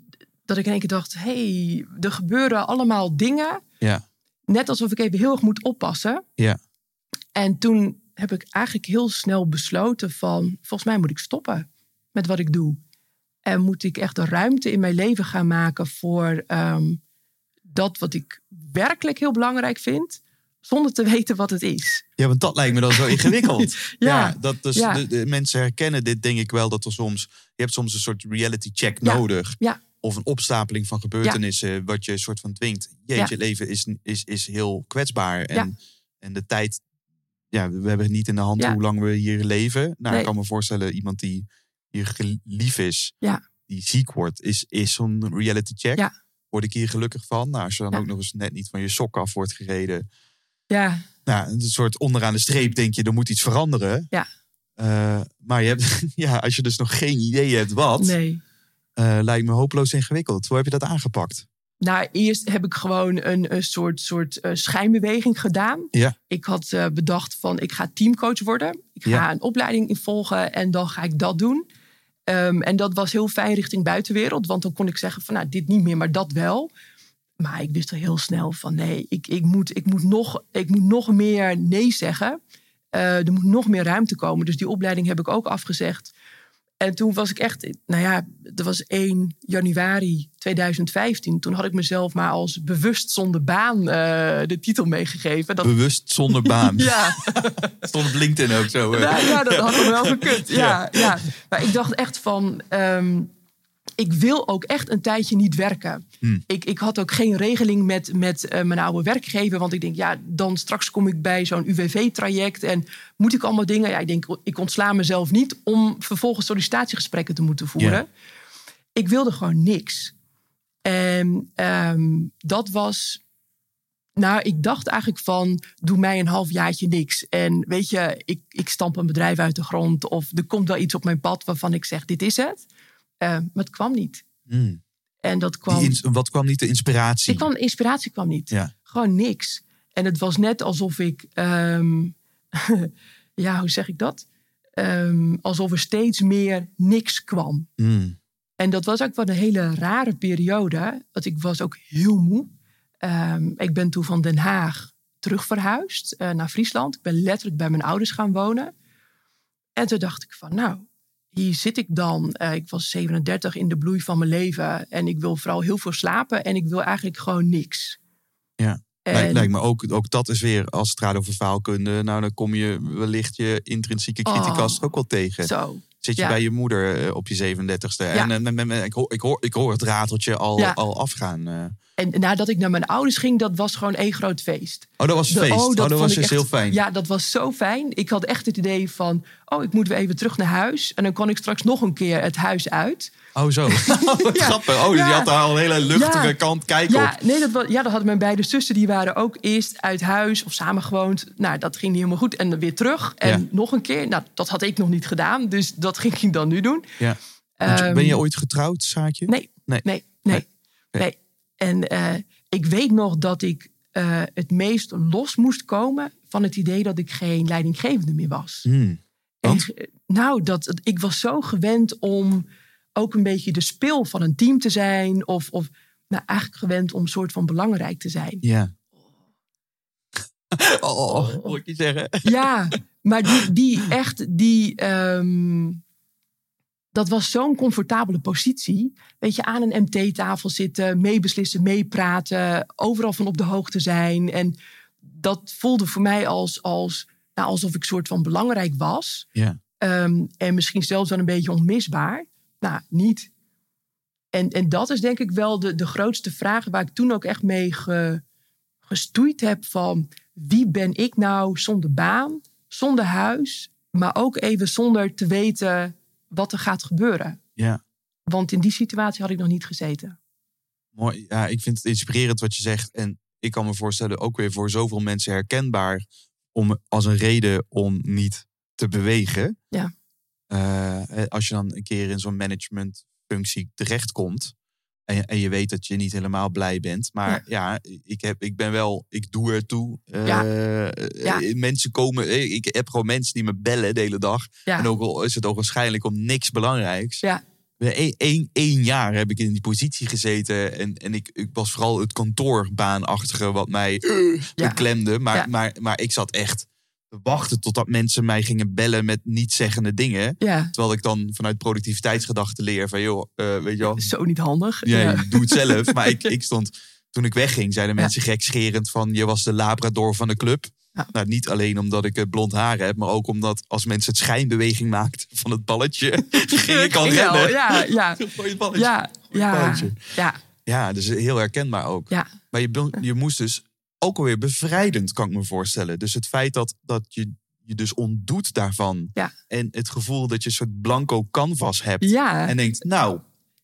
dat ik in één keer dacht... hé, hey, er gebeuren allemaal dingen. Ja. Net alsof ik even heel erg moet oppassen. Ja. En toen heb ik eigenlijk heel snel besloten van... volgens mij moet ik stoppen met wat ik doe. En moet ik echt een ruimte in mijn leven gaan maken... voor ehm, dat wat ik werkelijk heel belangrijk vind... zonder te weten wat het is. Ja, want dat lijkt me dan zo ingewikkeld. Ja. dat dus Ja. De, de mensen herkennen dit, denk ik wel, dat er soms. Je hebt soms een soort reality check Ja. nodig. Ja. Of een opstapeling van gebeurtenissen, wat je soort van dwingt. Jeetje, het leven is, is, is heel kwetsbaar. En, en de tijd, ja, we hebben niet in de hand Ja. hoe lang we hier leven. Nou, Nee. ik kan me voorstellen, iemand die hier lief is, Ja. die ziek wordt, is, is zo'n reality check. Ja. Word ik hier gelukkig van? Nou, als je dan ook nog eens net niet van je sok af wordt gereden. Ja, Nou, een soort onderaan de streep denk je, er moet iets veranderen. Ja. Eh, maar je hebt, ja, als je dus nog geen idee hebt wat, nee. eh, lijkt me hopeloos ingewikkeld. Hoe heb je dat aangepakt? Nou, eerst heb ik gewoon een, een soort, soort eh, schijnbeweging gedaan. Ja. Ik had eh, bedacht van ik ga teamcoach worden. Ik ga Ja. een opleiding in volgen en dan ga ik dat doen. Ehm, en dat was heel fijn richting buitenwereld. Want dan kon ik zeggen van nou, dit niet meer, maar dat wel. Maar ik wist er heel snel van nee, ik, ik, moet, ik, moet, nog, ik moet nog meer nee zeggen. Eh, er moet nog meer ruimte komen. Dus die opleiding heb ik ook afgezegd. En toen was ik echt, nou ja, dat was 1 januari 2015. Toen had ik mezelf maar als bewust zonder baan eh, de titel meegegeven. Dat, Bewust zonder baan. ja, Stond op LinkedIn ook zo. nou, ja, dat had ik wel gekund. Ja, ja. Maar ik dacht echt van, ehm, ik wil ook echt een tijdje niet werken. Hmm. Ik, ik had ook geen regeling met, met eh, mijn oude werkgever. Want ik denk, ja, dan straks kom ik bij zo'n UWV-traject. En moet ik allemaal dingen... Ja, ik denk, ik ontsla mezelf niet om vervolgens sollicitatiegesprekken te moeten voeren. Ik wilde gewoon niks. En ehm, dat was... Nou, ik dacht eigenlijk van, doe mij een halfjaartje niks. En weet je, ik, ik stamp een bedrijf uit de grond. Of er komt wel iets op mijn pad waarvan ik zeg, dit is het. Eh, maar het kwam niet. Hmm. En dat kwam... Ins- wat kwam niet de inspiratie? Ik kwam, inspiratie kwam niet. Ja. Gewoon niks. En het was net alsof ik, ehm, ja, hoe zeg ik dat? Ehm, alsof er steeds meer niks kwam. Hmm. En dat was ook wel een hele rare periode. Want ik was ook heel moe. Ehm, ik ben toen van Den Haag terug verhuisd eh, naar Friesland. Ik ben letterlijk bij mijn ouders gaan wonen. En toen dacht ik van, nou, hier zit ik dan. Eh, ik was 37 in de bloei van mijn leven. En ik wil vooral heel veel slapen. En ik wil eigenlijk gewoon niks. Ja. En- Lijkt, lijkt me ook, ook dat is weer, als het gaat over faalkunde, nou dan kom je wellicht je intrinsieke Oh. ook wel tegen. Zo. Zit je Ja. bij je moeder eh, op je 37ste en eh, me- me- ik, hoor, ik, hoor, ik hoor het rateltje al, Ja. al afgaan. eh. En nadat ik naar mijn ouders ging, dat was gewoon één groot feest. Oh, dat was De- feest. Oh, dat, vond was dus echt- heel fijn. Ja, dat was zo fijn. Ik had echt het idee van, oh, ik moet weer even terug naar huis. En dan kan ik straks nog een keer het huis uit. Oh, zo. Ja. grappig. Oh, dus je had daar al een hele luchtige kant kijk Ja, op. nee, dat, was, ja, dat hadden mijn beide zussen. Die waren ook eerst uit huis of samen gewoond. Nou, dat ging niet helemaal goed. En dan weer terug. En nog een keer. Nou, dat had ik nog niet gedaan. Dus dat ging ik dan nu doen. Ja. Ehm, ben je ooit getrouwd, Saatje? Nee, Nee. nee, nee, nee. Nee. En eh, ik weet nog dat ik eh, het meest los moest komen van het idee dat ik geen leidinggevende meer was. Hmm. Want? En, nou, dat, ik was zo gewend om ook een beetje de spil van een team te zijn. Of, of nou, eigenlijk gewend om een soort van belangrijk te zijn. Ja. Oh, hoor ik je zeggen. Ja, maar die, die echt, die. ehm, dat was zo'n comfortabele positie. Weet je, aan een MT-tafel zitten, meebeslissen, meepraten, overal van op de hoogte zijn. En dat voelde voor mij als, als nou, alsof ik soort van belangrijk was. Ja. Ehm, en misschien zelfs wel een beetje onmisbaar. Nou, niet. En, en dat is denk ik wel de, de grootste vraag waar ik toen ook echt mee ge, gestoeid heb van wie ben ik nou zonder baan, zonder huis, maar ook even zonder te weten wat er gaat gebeuren. Ja. Want in die situatie had ik nog niet gezeten. Mooi. Ja, ik vind het inspirerend wat je zegt. En ik kan me voorstellen, ook weer voor zoveel mensen herkenbaar. Om als een reden om niet te bewegen. Ja. eh, als je dan een keer in zo'n managementfunctie terechtkomt. En, je- en je weet dat je niet helemaal blij bent. Maar ja, ik, heb, ik ben wel, ik doe ertoe. Eh, Ja. eh, Ja. Mensen komen, eh, ik heb gewoon mensen die me bellen de hele dag. Ja. En ook al is het ook waarschijnlijk om niks belangrijks. Ja. Eén één, jaar heb ik in die positie gezeten. En, en ik, ik was vooral het kantoorbaanachtige wat mij eh, beklemde. Maar, maar, maar ik zat echt te wachten totdat mensen mij gingen bellen met niet-zeggende dingen. Ja, Terwijl ik dan vanuit productiviteitsgedachten leer van... joh, eh, weet je wel, zo niet handig. ja, Ja. doe het zelf. maar ik, ik stond... Toen ik wegging, zeiden mensen gekscherend van... je was de labrador van de club. Ja. Nou, niet alleen omdat ik eh, blond haar heb... maar ook omdat als mensen het schijnbeweging maakten van het balletje... ging ik al wel, rennen. Ja, ja, balletje. ja, ja, balletje. ja, Ja, dus heel herkenbaar ook. ja. Maar je, je moest dus ook alweer bevrijdend, kan ik me voorstellen. Dus het feit dat, dat je je dus ontdoet daarvan. Ja. En het gevoel dat je een soort blanco canvas hebt. Ja, En denkt, nou,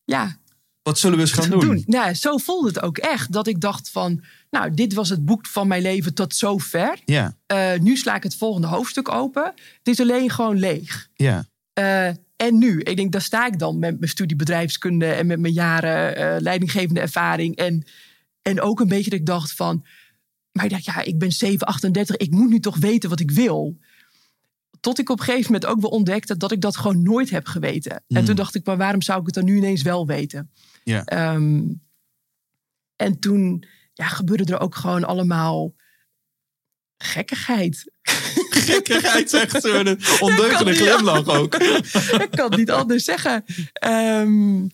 ja. wat zullen we eens gaan doen? Nou, zo voelde het ook echt. Dat ik dacht van, nou, dit was het boek van mijn leven tot zover. Ja, Eh, nu sla ik het volgende hoofdstuk open. Het is alleen gewoon leeg. ja, Eh, en nu, ik denk, daar sta ik dan met mijn studie bedrijfskunde en met mijn jaren eh, leidinggevende ervaring. En, en ook een beetje dat ik dacht van, maar ik dacht, ja, ik ben 7, 38, ik moet nu toch weten wat ik wil. Tot ik op een gegeven moment ook wel ontdekte dat ik dat gewoon nooit heb geweten. En Mm. toen dacht ik, maar waarom zou ik het dan nu ineens wel weten? ja. Ehm, en toen ja, gebeurde er ook gewoon allemaal gekkigheid. Gekkigheid zegt ze met een ondeugende glimlach ook. ik kan het niet anders zeggen. Ehm,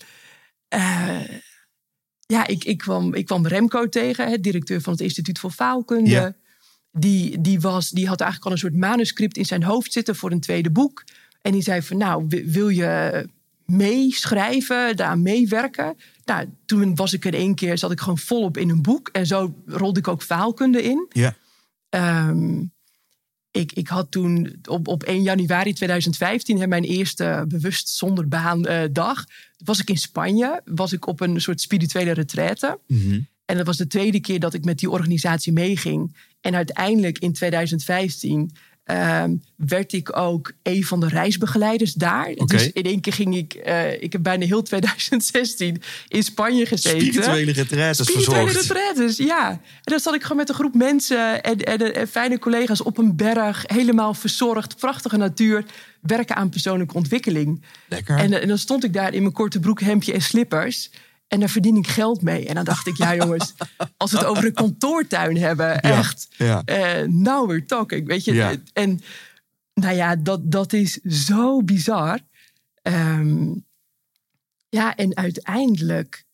eh, ja, ik, ik, kwam, ik kwam Remco tegen, het directeur van het Instituut voor Faalkunde. Ja. Die, die, was, die had eigenlijk al een soort manuscript in zijn hoofd zitten voor een tweede boek. En die zei van, nou, wi- wil je meeschrijven, daaraan meewerken? Nou, toen was ik in één keer, zat ik gewoon volop in een boek. En zo rolde ik ook faalkunde in. Ja. Ehm, ik, ik had toen op, op 1 januari 2015 hè, mijn eerste bewust zonder baan eh, dag. Was ik in Spanje, was ik op een soort spirituele retraite. Mhm. En dat was de tweede keer dat ik met die organisatie meeging. En uiteindelijk in 2015 ehm, werd ik ook een van de reisbegeleiders daar. Dus in één keer ging ik, eh, ik heb bijna heel 2016 in Spanje gezeten. Spirituele retraites Spirituele verzorgd. retraites, ja. En dan zat ik gewoon met een groep mensen en, en, en fijne collega's op een berg. Helemaal verzorgd, prachtige natuur. Werken aan persoonlijke ontwikkeling. Lekker. En, en dan stond ik daar in mijn korte broek, hemdje en slippers. En daar verdien ik geld mee. En dan dacht ik, ja jongens, als we het over een kantoortuin hebben, echt. ja. eh now we're talking, weet je. Ja. En nou ja, dat, dat is zo bizar. Ehm, ja, en uiteindelijk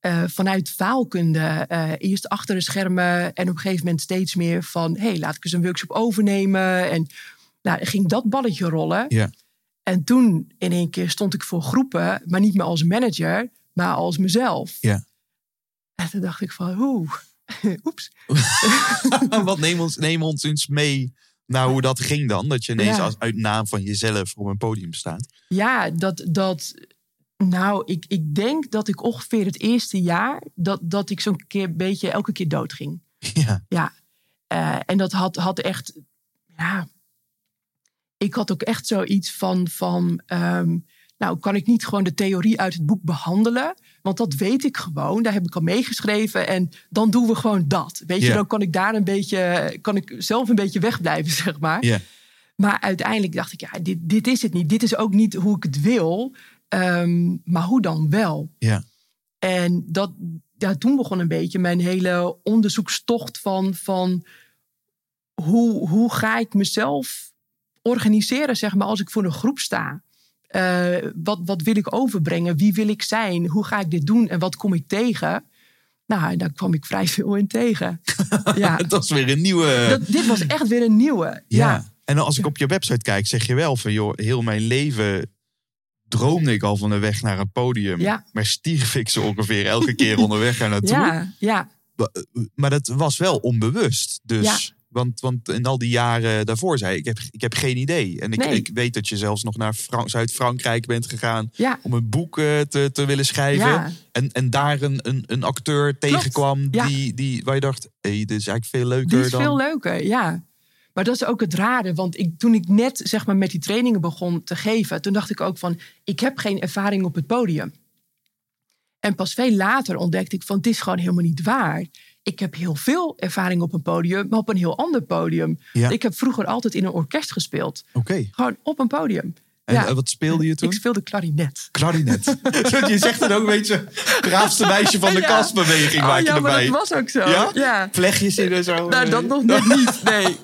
eh, vanuit faalkunde, eh, eerst achter de schermen en op een gegeven moment steeds meer van, hé, hey, laat ik eens een workshop overnemen. En nou, ging dat balletje rollen. Ja. En toen in één keer stond ik voor groepen, maar niet meer als manager, maar als mezelf. Ja. En toen dacht ik van, oeh, oeps. Wat neem ons, neem ons eens mee naar hoe dat ging dan. Dat je ineens Ja. als, uit naam van jezelf op een podium staat. Ja, dat, dat nou, ik, ik denk dat ik ongeveer het eerste jaar, dat, dat ik zo'n keer een beetje elke keer doodging. Ja. Ja, Eh, en dat had, had echt, ja, ik had ook echt zoiets van, van ehm, nou, kan ik niet gewoon de theorie uit het boek behandelen? Want dat weet ik gewoon, daar heb ik al meegeschreven en dan doen we gewoon dat. Weet je, dan kan ik daar een beetje, kan ik zelf een beetje wegblijven, zeg maar. Ja. Maar uiteindelijk dacht ik, ja, dit, dit is het niet. Dit is ook niet hoe ik het wil, ehm, maar hoe dan wel? Ja. En dat, ja, toen begon een beetje mijn hele onderzoekstocht van, van hoe, hoe ga ik mezelf organiseren, zeg maar, als ik voor een groep sta. Eh, wat, wat wil ik overbrengen? Wie wil ik zijn? Hoe ga ik dit doen? En wat kom ik tegen? Nou, daar kwam ik vrij veel in tegen. ja, Dat is weer een nieuwe... dat, dit was echt weer een nieuwe. ja. Ja, En als ik op je website kijk, zeg je wel van... joh, heel mijn leven droomde ik al van de weg naar een podium. Ja. Maar stierf ik zo ongeveer elke keer onderweg er naartoe. ja, ja. Maar dat was wel onbewust. Dus, Ja. Want, want in al die jaren daarvoor zei ik, ik heb, ik heb geen idee. En ik, Nee. ik weet dat je zelfs nog naar Fran- Zuid-Frankrijk bent gegaan ja. om een boek eh, te, te willen schrijven. Ja. En, en daar een, een, een acteur tegenkwam Ja. die, die, waar je dacht, hé, dit is eigenlijk veel leuker Dit is dan... veel leuker, ja. Maar dat is ook het rare. Want ik, toen ik net zeg maar, met die trainingen begon te geven, toen dacht ik ook van, ik heb geen ervaring op het podium. En pas veel later ontdekte ik van, het is gewoon helemaal niet waar. Ik heb heel veel ervaring op een podium, maar op een heel ander podium. Ja. Ik heb vroeger altijd in een orkest gespeeld. Oké. Gewoon op een podium. En Ja. eh, wat speelde je toen? Ik speelde klarinet. Klarinet. je zegt het ook een beetje braafste meisje van de Ja. kastbeweging Oh, maak je ja, maar erbij. dat was ook zo. Ja? ja. Vlechtjes in en zo. Nou, dat nog net niet. Nee.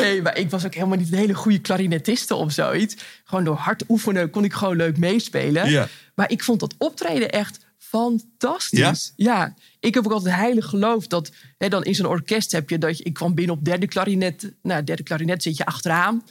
nee, maar ik was ook helemaal niet een hele goede klarinetiste of zoiets. Gewoon door hard oefenen kon ik gewoon leuk meespelen. Ja. Maar ik vond dat optreden echt fantastisch. Ja, ik heb ook altijd heilig geloofd dat hè, dan in zo'n orkest heb je dat je, ik kwam binnen op derde klarinet. Nou, derde klarinet zit je achteraan.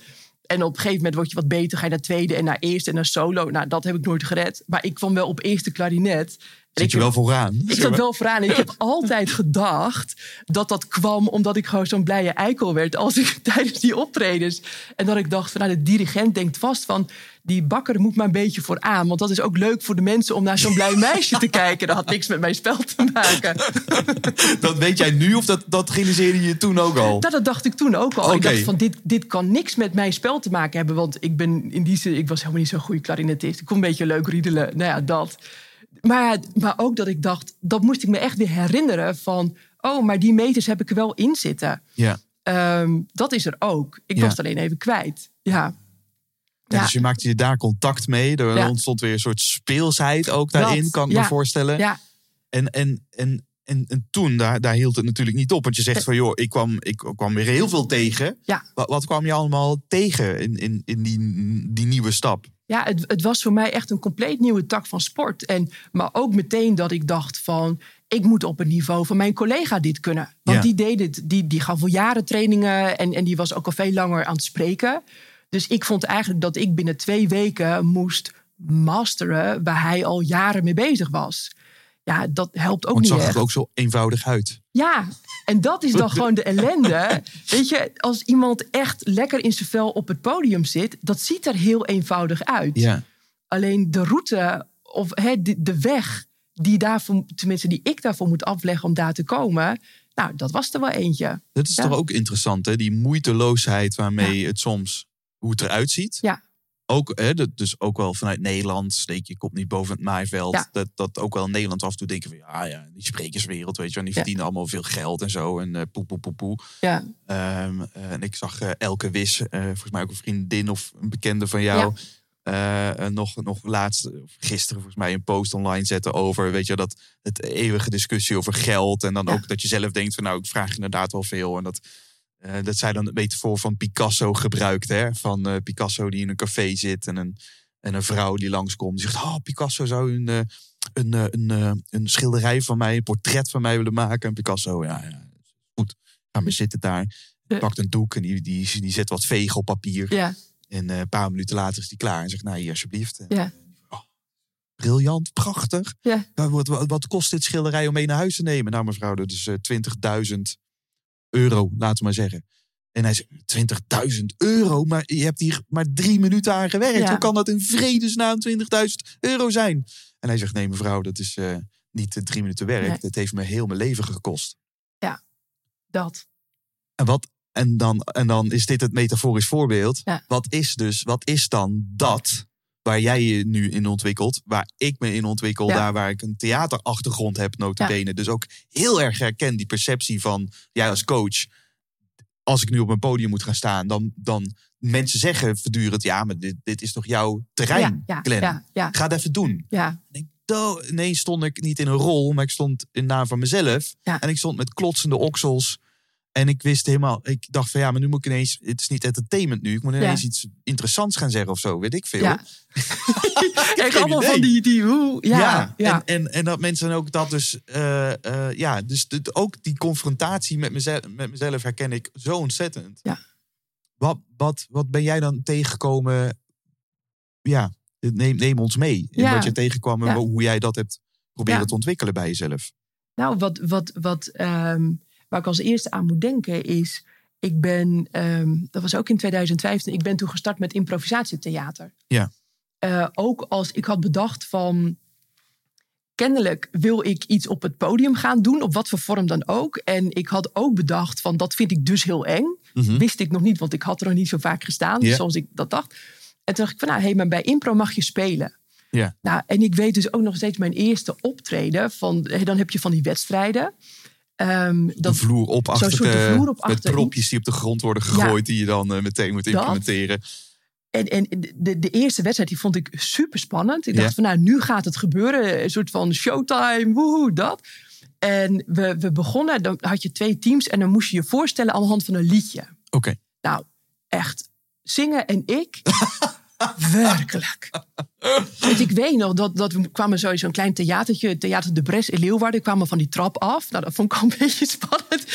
En op een gegeven moment word je wat beter, ga je naar tweede en naar eerste en naar solo. Nou, dat heb ik nooit gered. Maar ik kwam wel op eerste klarinet. En Zit ik je wel vooraan? ik zat wel vooraan. En ik heb altijd gedacht dat dat kwam omdat ik gewoon zo'n blije eikel werd als ik tijdens die optredens. En dat ik dacht van nou, de dirigent denkt vast van die bakker moet maar een beetje vooraan. Want dat is ook leuk voor de mensen om naar zo'n blij meisje te kijken. Dat had niks met mijn spel te maken. Dat weet jij nu of dat, dat realiseerde je toen ook al? Nou, dat dacht ik toen ook al. Ik dacht van dit, dit kan niks met mijn spel te maken hebben. Want ik ben in die zin, ik was helemaal niet zo'n goede klarinetist. Ik kon een beetje leuk riedelen. Nou ja, dat. Maar, maar ook dat ik dacht, dat moest ik me echt weer herinneren van... oh, maar die meters heb ik er wel in zitten. Ja. Ehm, dat is er ook. Ik Ja. was het alleen even kwijt. Ja. Ja. Dus je maakte je daar contact mee. Er Ja. ontstond weer een soort speelsheid ook daarin, Dat, kan ik ja. me voorstellen. Ja, En, en, en, en, en toen, daar, daar hield het natuurlijk niet op. Want je zegt van, joh, ik kwam, ik kwam weer heel veel tegen. ja. Wat, wat kwam je allemaal tegen in, in, in die, die nieuwe stap? Ja, het, het was voor mij echt een compleet nieuwe tak van sport. En, maar ook meteen dat ik dacht van... ik moet op het niveau van mijn collega dit kunnen. Want Ja. die deed het, die, die gaf al jaren trainingen... En, en die was ook al veel langer aan het spreken. Dus ik vond eigenlijk dat ik binnen twee weken moest masteren... waar hij al jaren mee bezig was. Ja, dat helpt ook Want niet zag echt. er ook zo eenvoudig uit. Ja, en dat is dan gewoon de ellende. Weet je, als iemand echt lekker in zijn vel op het podium zit... dat ziet er heel eenvoudig uit. Ja. Alleen de route of hè, de, de weg die daarvoor, tenminste die ik daarvoor moet afleggen om daar te komen, nou, dat was er wel eentje. Dat is Ja. toch ook interessant, hè? Die moeiteloosheid waarmee het soms, hoe het eruit ziet. Ja. Ook, hè, dus ook wel vanuit Nederland, steek je kop niet boven het maaiveld. Ja. Dat, dat ook wel in Nederland af en toe denken van, ja, ja, die sprekerswereld, weet je wel, die verdienen allemaal veel geld en zo. En eh poe, poe, poe, poe. Ja, Ehm, eh, en ik zag eh, Elke Wis, eh, volgens mij ook een vriendin of een bekende van jou, eh, eh, nog, nog laatst, of gisteren volgens mij, een post online zetten over, weet je, dat het eeuwige discussie over geld. En dan Ja. ook dat je zelf denkt van, nou, ik vraag inderdaad wel veel. En dat, eh, dat zij dan de metafoor van Picasso gebruikt, hè? Van eh, Picasso die in een café zit en een, en een vrouw die langskomt. Die zegt, oh, Picasso zou een, eh, een, een, een schilderij van mij, een portret van mij willen maken. En Picasso, ja, ja goed, ga maar zitten daar. Pakt een doek en die, die, die zet wat vegen op papier. ja, En een paar minuten later is die klaar en zegt, nou hier alsjeblieft. Ja, oh, briljant, prachtig. ja. Wat, wat, wat kost dit schilderij om mee naar huis te nemen? Nou mevrouw, dat is eh, 20.000 euro, laten we maar zeggen. En hij zegt, 20.000 euro? Maar je hebt hier maar drie minuten aan gewerkt. Ja. Hoe kan dat in vredesnaam 20.000 euro zijn? En hij zegt, nee mevrouw, dat is eh, niet de drie minuten werk. Nee. Dat heeft me heel mijn leven gekost. dat. En, wat, en, dan, en dan is dit het metaforisch voorbeeld. Ja. Wat is dus, wat is dan dat waar jij je nu in ontwikkelt, waar ik me in ontwikkel, Ja. daar waar ik een theaterachtergrond heb, notabene. Dus ook heel erg herken die perceptie van jij als coach. Als ik nu op een podium moet gaan staan, dan, dan mensen zeggen voortdurend, ja, maar dit, dit is toch jouw terrein, ja, ja, Glenn? ja, ja, Ga het even doen. ja, nee, stond ik niet in een rol, maar ik stond in naam van mezelf. Ja. En ik stond met klotsende oksels. En ik wist helemaal, ik dacht van ja, maar nu moet ik ineens, het is niet entertainment nu. Ik moet ineens Ja. iets interessants gaan zeggen of zo, weet ik veel. ja. Kijk, allemaal idee. van die, die hoe, ja, ja, En, en, en dat mensen ook dat dus, eh, eh, ja, dus ook die confrontatie met mezelf, met mezelf herken ik zo ontzettend. Ja. Wat, wat, wat ben jij dan tegengekomen? Ja, neem, neem ons mee in Ja. wat je tegenkwam en Ja. hoe jij dat hebt proberen te ontwikkelen bij jezelf. Nou, wat, wat, wat, ehm, waar ik als eerste aan moet denken is... Ik ben, ehm, dat was ook in 2015, ik ben toen gestart met improvisatietheater. Ja. Eh, ook als ik had bedacht van... Kennelijk wil ik iets op het podium gaan doen, op wat voor vorm dan ook. En ik had ook bedacht van, dat vind ik dus heel eng. Mhm. Wist ik nog niet, want ik had er nog niet zo vaak gestaan, zoals ik dat dacht. En toen dacht ik van, nou, hé, maar bij impro mag je spelen. Ja. Nou, en ik weet dus ook nog steeds mijn eerste optreden. Van, dan heb je van die wedstrijden. De dat, vloer op achter de vloer op met propjes die op de grond worden gegooid die je dan eh, meteen moet Dat. implementeren. En, en de, de eerste wedstrijd die vond ik super spannend. Ik Ja. dacht van nou, nu gaat het gebeuren. Een soort van showtime, woehoe, dat. En we, we begonnen, dan had je twee teams en dan moest je je voorstellen aan de hand van een liedje. Oké. Nou, echt, zingen en ik, werkelijk. Want ik weet nog dat, dat we kwamen sowieso een klein theatertje, Theater de Bres in Leeuwarden, kwamen van die trap af. Nou, dat vond ik al een beetje spannend.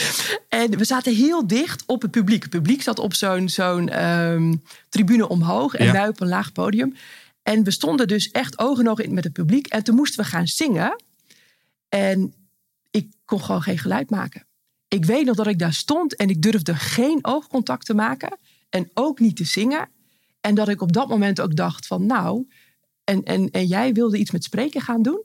En we zaten heel dicht op het publiek. Het publiek zat op zo'n zo'n ehm, tribune omhoog en Ja. wij op een laag podium. En we stonden dus echt oog in oog met het publiek. En toen moesten we gaan zingen. En ik kon gewoon geen geluid maken. Ik weet nog dat ik daar stond en ik durfde geen oogcontact te maken. En ook niet te zingen. En dat ik op dat moment ook dacht van nou, en, en, en jij wilde iets met spreken gaan doen?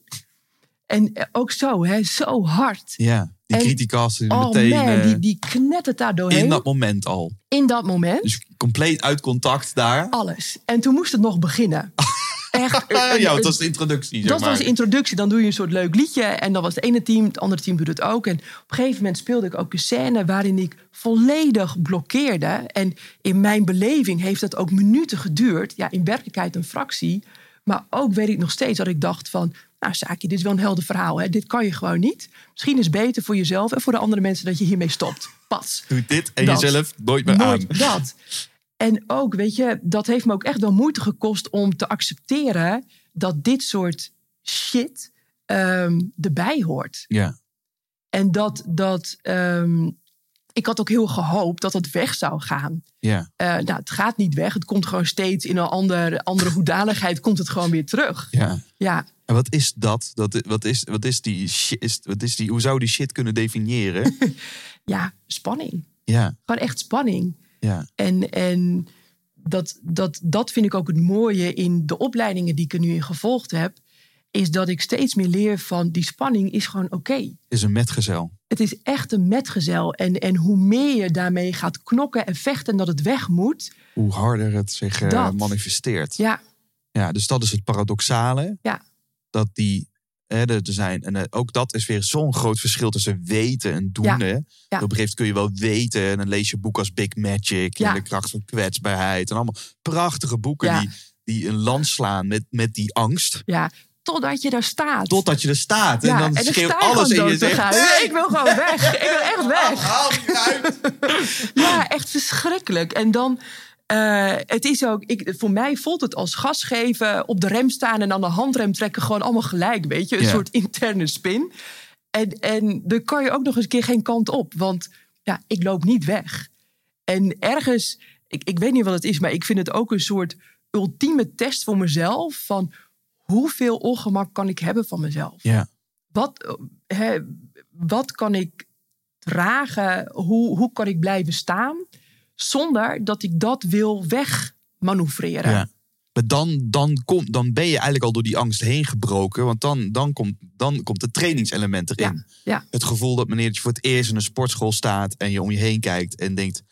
En eh, ook zo, hè, zo hard. Ja, die En- die Oh meteen man, eh, die, die knettert daar doorheen. in dat moment al. in dat moment. Dus compleet uit contact daar. Alles. En toen moest het nog beginnen. Echt. ja, dat was de introductie. zeg Dat maar. was de introductie. Dan doe je een soort leuk liedje. En dan was het ene team, het andere team doet het ook. En op een gegeven moment speelde ik ook een scène waarin ik volledig blokkeerde. En in mijn beleving heeft dat ook minuten geduurd. Ja, in werkelijkheid een fractie. Maar ook weet ik nog steeds dat ik dacht van... Nou, Saakje, dit is wel een helder verhaal. Hè? Dit kan je gewoon niet. Misschien is het beter voor jezelf en voor de andere mensen dat je hiermee stopt. Pas. Doe dit en Dat. jezelf nooit meer Nooit aan. dat. En ook, weet je, dat heeft me ook echt wel moeite gekost om te accepteren dat dit soort shit ehm, erbij hoort. Ja, En dat, dat ehm, ik had ook heel gehoopt dat het weg zou gaan. ja, Eh, nou, het gaat niet weg. Het komt gewoon steeds in een andere, andere hoedanigheid, komt het gewoon weer terug. ja. Ja, En wat is dat? dat wat, is, wat is die shit? Wat is die, hoe zou die shit kunnen definiëren? ja, spanning. ja, Gewoon echt spanning. ja, En, en dat, dat, dat vind ik ook het mooie in de opleidingen die ik er nu in gevolgd heb. Is dat ik steeds meer leer van die spanning is gewoon oké. is een metgezel. Het is echt een metgezel. En, en hoe meer je daarmee gaat knokken en vechten dat het weg moet. Hoe harder het zich eh, Dat. manifesteert. Ja, Ja, dus dat is het paradoxale. Ja. Dat die hè, er zijn. En eh, ook dat is weer zo'n groot verschil tussen weten en doen. Ja. Hè? Op een gegeven moment kun je wel weten. En dan lees je boeken als Big Magic. Ja. En de kracht van kwetsbaarheid. En allemaal prachtige boeken Ja. die, die een lans slaan met, met die angst. ja. Totdat je daar staat. Totdat je er staat. ja, en dan sta schreeuwt alles in je zegt. gaan. "Nee, Ik wil gewoon weg. Ik wil echt weg. haal eruit." Ja, echt verschrikkelijk. En dan, eh, het is ook, ik, voor mij voelt het als gas geven, op de rem staan en aan de handrem trekken, gewoon allemaal gelijk, weet je, een soort interne spin. En, en dan kan je ook nog eens een keer geen kant op, want ja, ik loop niet weg. En ergens, ik, ik weet niet wat het is, maar ik vind het ook een soort ultieme test voor mezelf van hoeveel ongemak kan ik hebben van mezelf? Ja. Wat, eh, hè, wat kan ik dragen? Hoe, hoe kan ik blijven staan? Zonder dat ik dat wil wegmanoeuvreren. Ja. Maar dan, dan, kom, dan ben je eigenlijk al door die angst heen gebroken. Want dan, dan, komt, dan komt het trainingselement erin. ja. Het gevoel dat wanneer je voor het eerst in een sportschool staat... en je om je heen kijkt en denkt...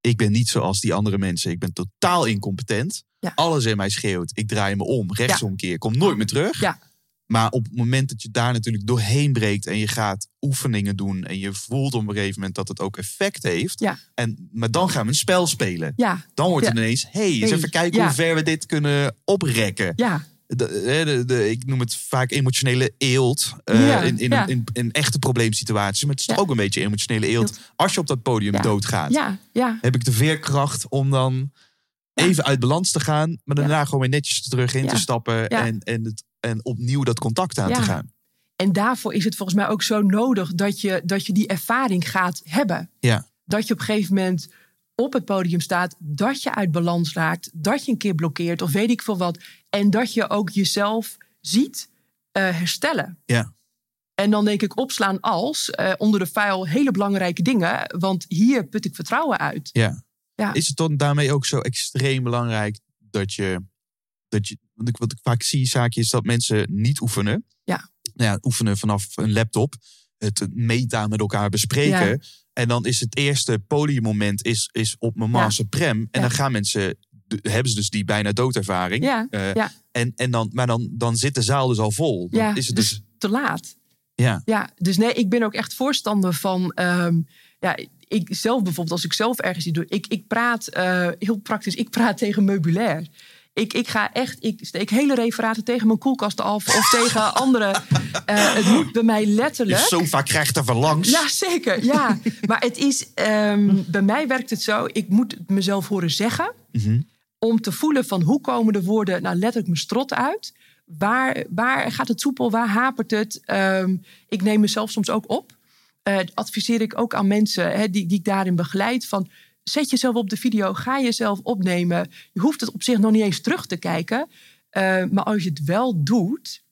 ik ben niet zoals die andere mensen. Ik ben totaal incompetent. Ja. Alles in mij schreeuwt. Ik draai me om, rechtsomkeer. Kom nooit meer terug. Ja. Maar op het moment dat je daar natuurlijk doorheen breekt... en je gaat oefeningen doen... en je voelt op een gegeven moment dat het ook effect heeft... Ja. En, maar dan gaan we een spel spelen. Ja, Dan wordt het Ja. ineens, hey, eens Hey, even kijken hoe ver we dit kunnen oprekken. ja, De, hè, de, de- ik noem het vaak emotionele eelt eh, in, in, in, in echte probleemsituaties. Maar het is ook een beetje emotionele eelt als je op dat podium doodgaat. ja, ja, Heb ik de veerkracht om dan. Even uit balans te gaan, maar daarna gewoon weer netjes terug in te stappen en, en, het, en opnieuw dat contact aan te gaan. En daarvoor is het volgens mij ook zo nodig dat je, dat je die ervaring gaat hebben. Ja, Dat je op een gegeven moment op het podium staat, dat je uit balans raakt, dat je een keer blokkeert of weet ik veel wat. En dat je ook jezelf ziet eh, herstellen. ja. En dan denk ik opslaan als eh, onder de vuil hele belangrijke dingen, want hier put ik vertrouwen uit. ja. Ja. Is het dan daarmee ook zo extreem belangrijk dat je, dat je want ik, wat ik vaak zie, zaakje, is dat mensen niet oefenen. Ja. Nou ja, oefenen vanaf een laptop, het meta met elkaar bespreken. Ja. En dan is het eerste podiummoment is, is op mijn Ja. Master Prem. En dan gaan mensen, hebben ze dus die bijna doodervaring. Ja, Eh, ja. En, en dan, maar dan, dan zit de zaal dus al vol. Dan Ja, is het dus, dus, te laat. ja, Ja, dus nee, ik ben ook echt voorstander van. ehm, ja, ik zelf bijvoorbeeld, als ik zelf ergens iets doe, ik, ik praat eh, heel praktisch, ik praat tegen meubilair. Ik, ik ga echt, ik steek hele referaten tegen mijn koelkast af of tegen andere. Eh, het moet bij mij letterlijk. je sofa krijgt er van langs. Ja, zeker. Ja. Maar het is, ehm, bij mij werkt het zo, ik moet het mezelf horen zeggen. Mhm. Om te voelen van hoe komen de woorden nou letterlijk mijn strot uit. Waar, waar gaat het soepel, waar hapert het? Ehm, ik neem mezelf soms ook op. Eh, adviseer ik ook aan mensen hè, die, die ik daarin begeleid. Van, zet jezelf op de video, ga jezelf opnemen. Je hoeft het op zich nog niet eens terug te kijken. Eh, maar als je het wel doet,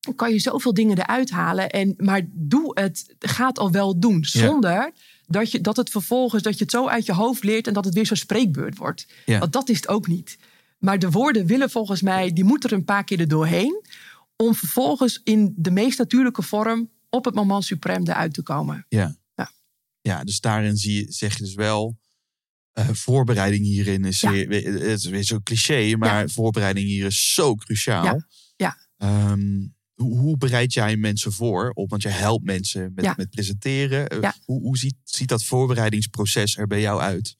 dan kan je zoveel dingen eruit halen. En, maar doe het, ga het al wel doen. Ja. Zonder dat, je, dat het vervolgens, dat je het zo uit je hoofd leert... en dat het weer zo'n spreekbeurt wordt. Ja. Want dat is het ook niet. Maar de woorden willen volgens mij, die moeten er een paar keer er doorheen... om vervolgens in de meest natuurlijke vorm... op het moment suprem eruit te komen. Ja. Ja. ja, dus daarin zie je, zeg je dus wel. eh, voorbereiding hierin is, Ja. weer, het is weer zo'n cliché, maar voorbereiding hier is zo cruciaal. Ja. Ja. Ehm, hoe, hoe bereid jij mensen voor? Op, want je helpt mensen met, Ja. met presenteren. Eh, Ja. Hoe, hoe ziet, ziet dat voorbereidingsproces er bij jou uit?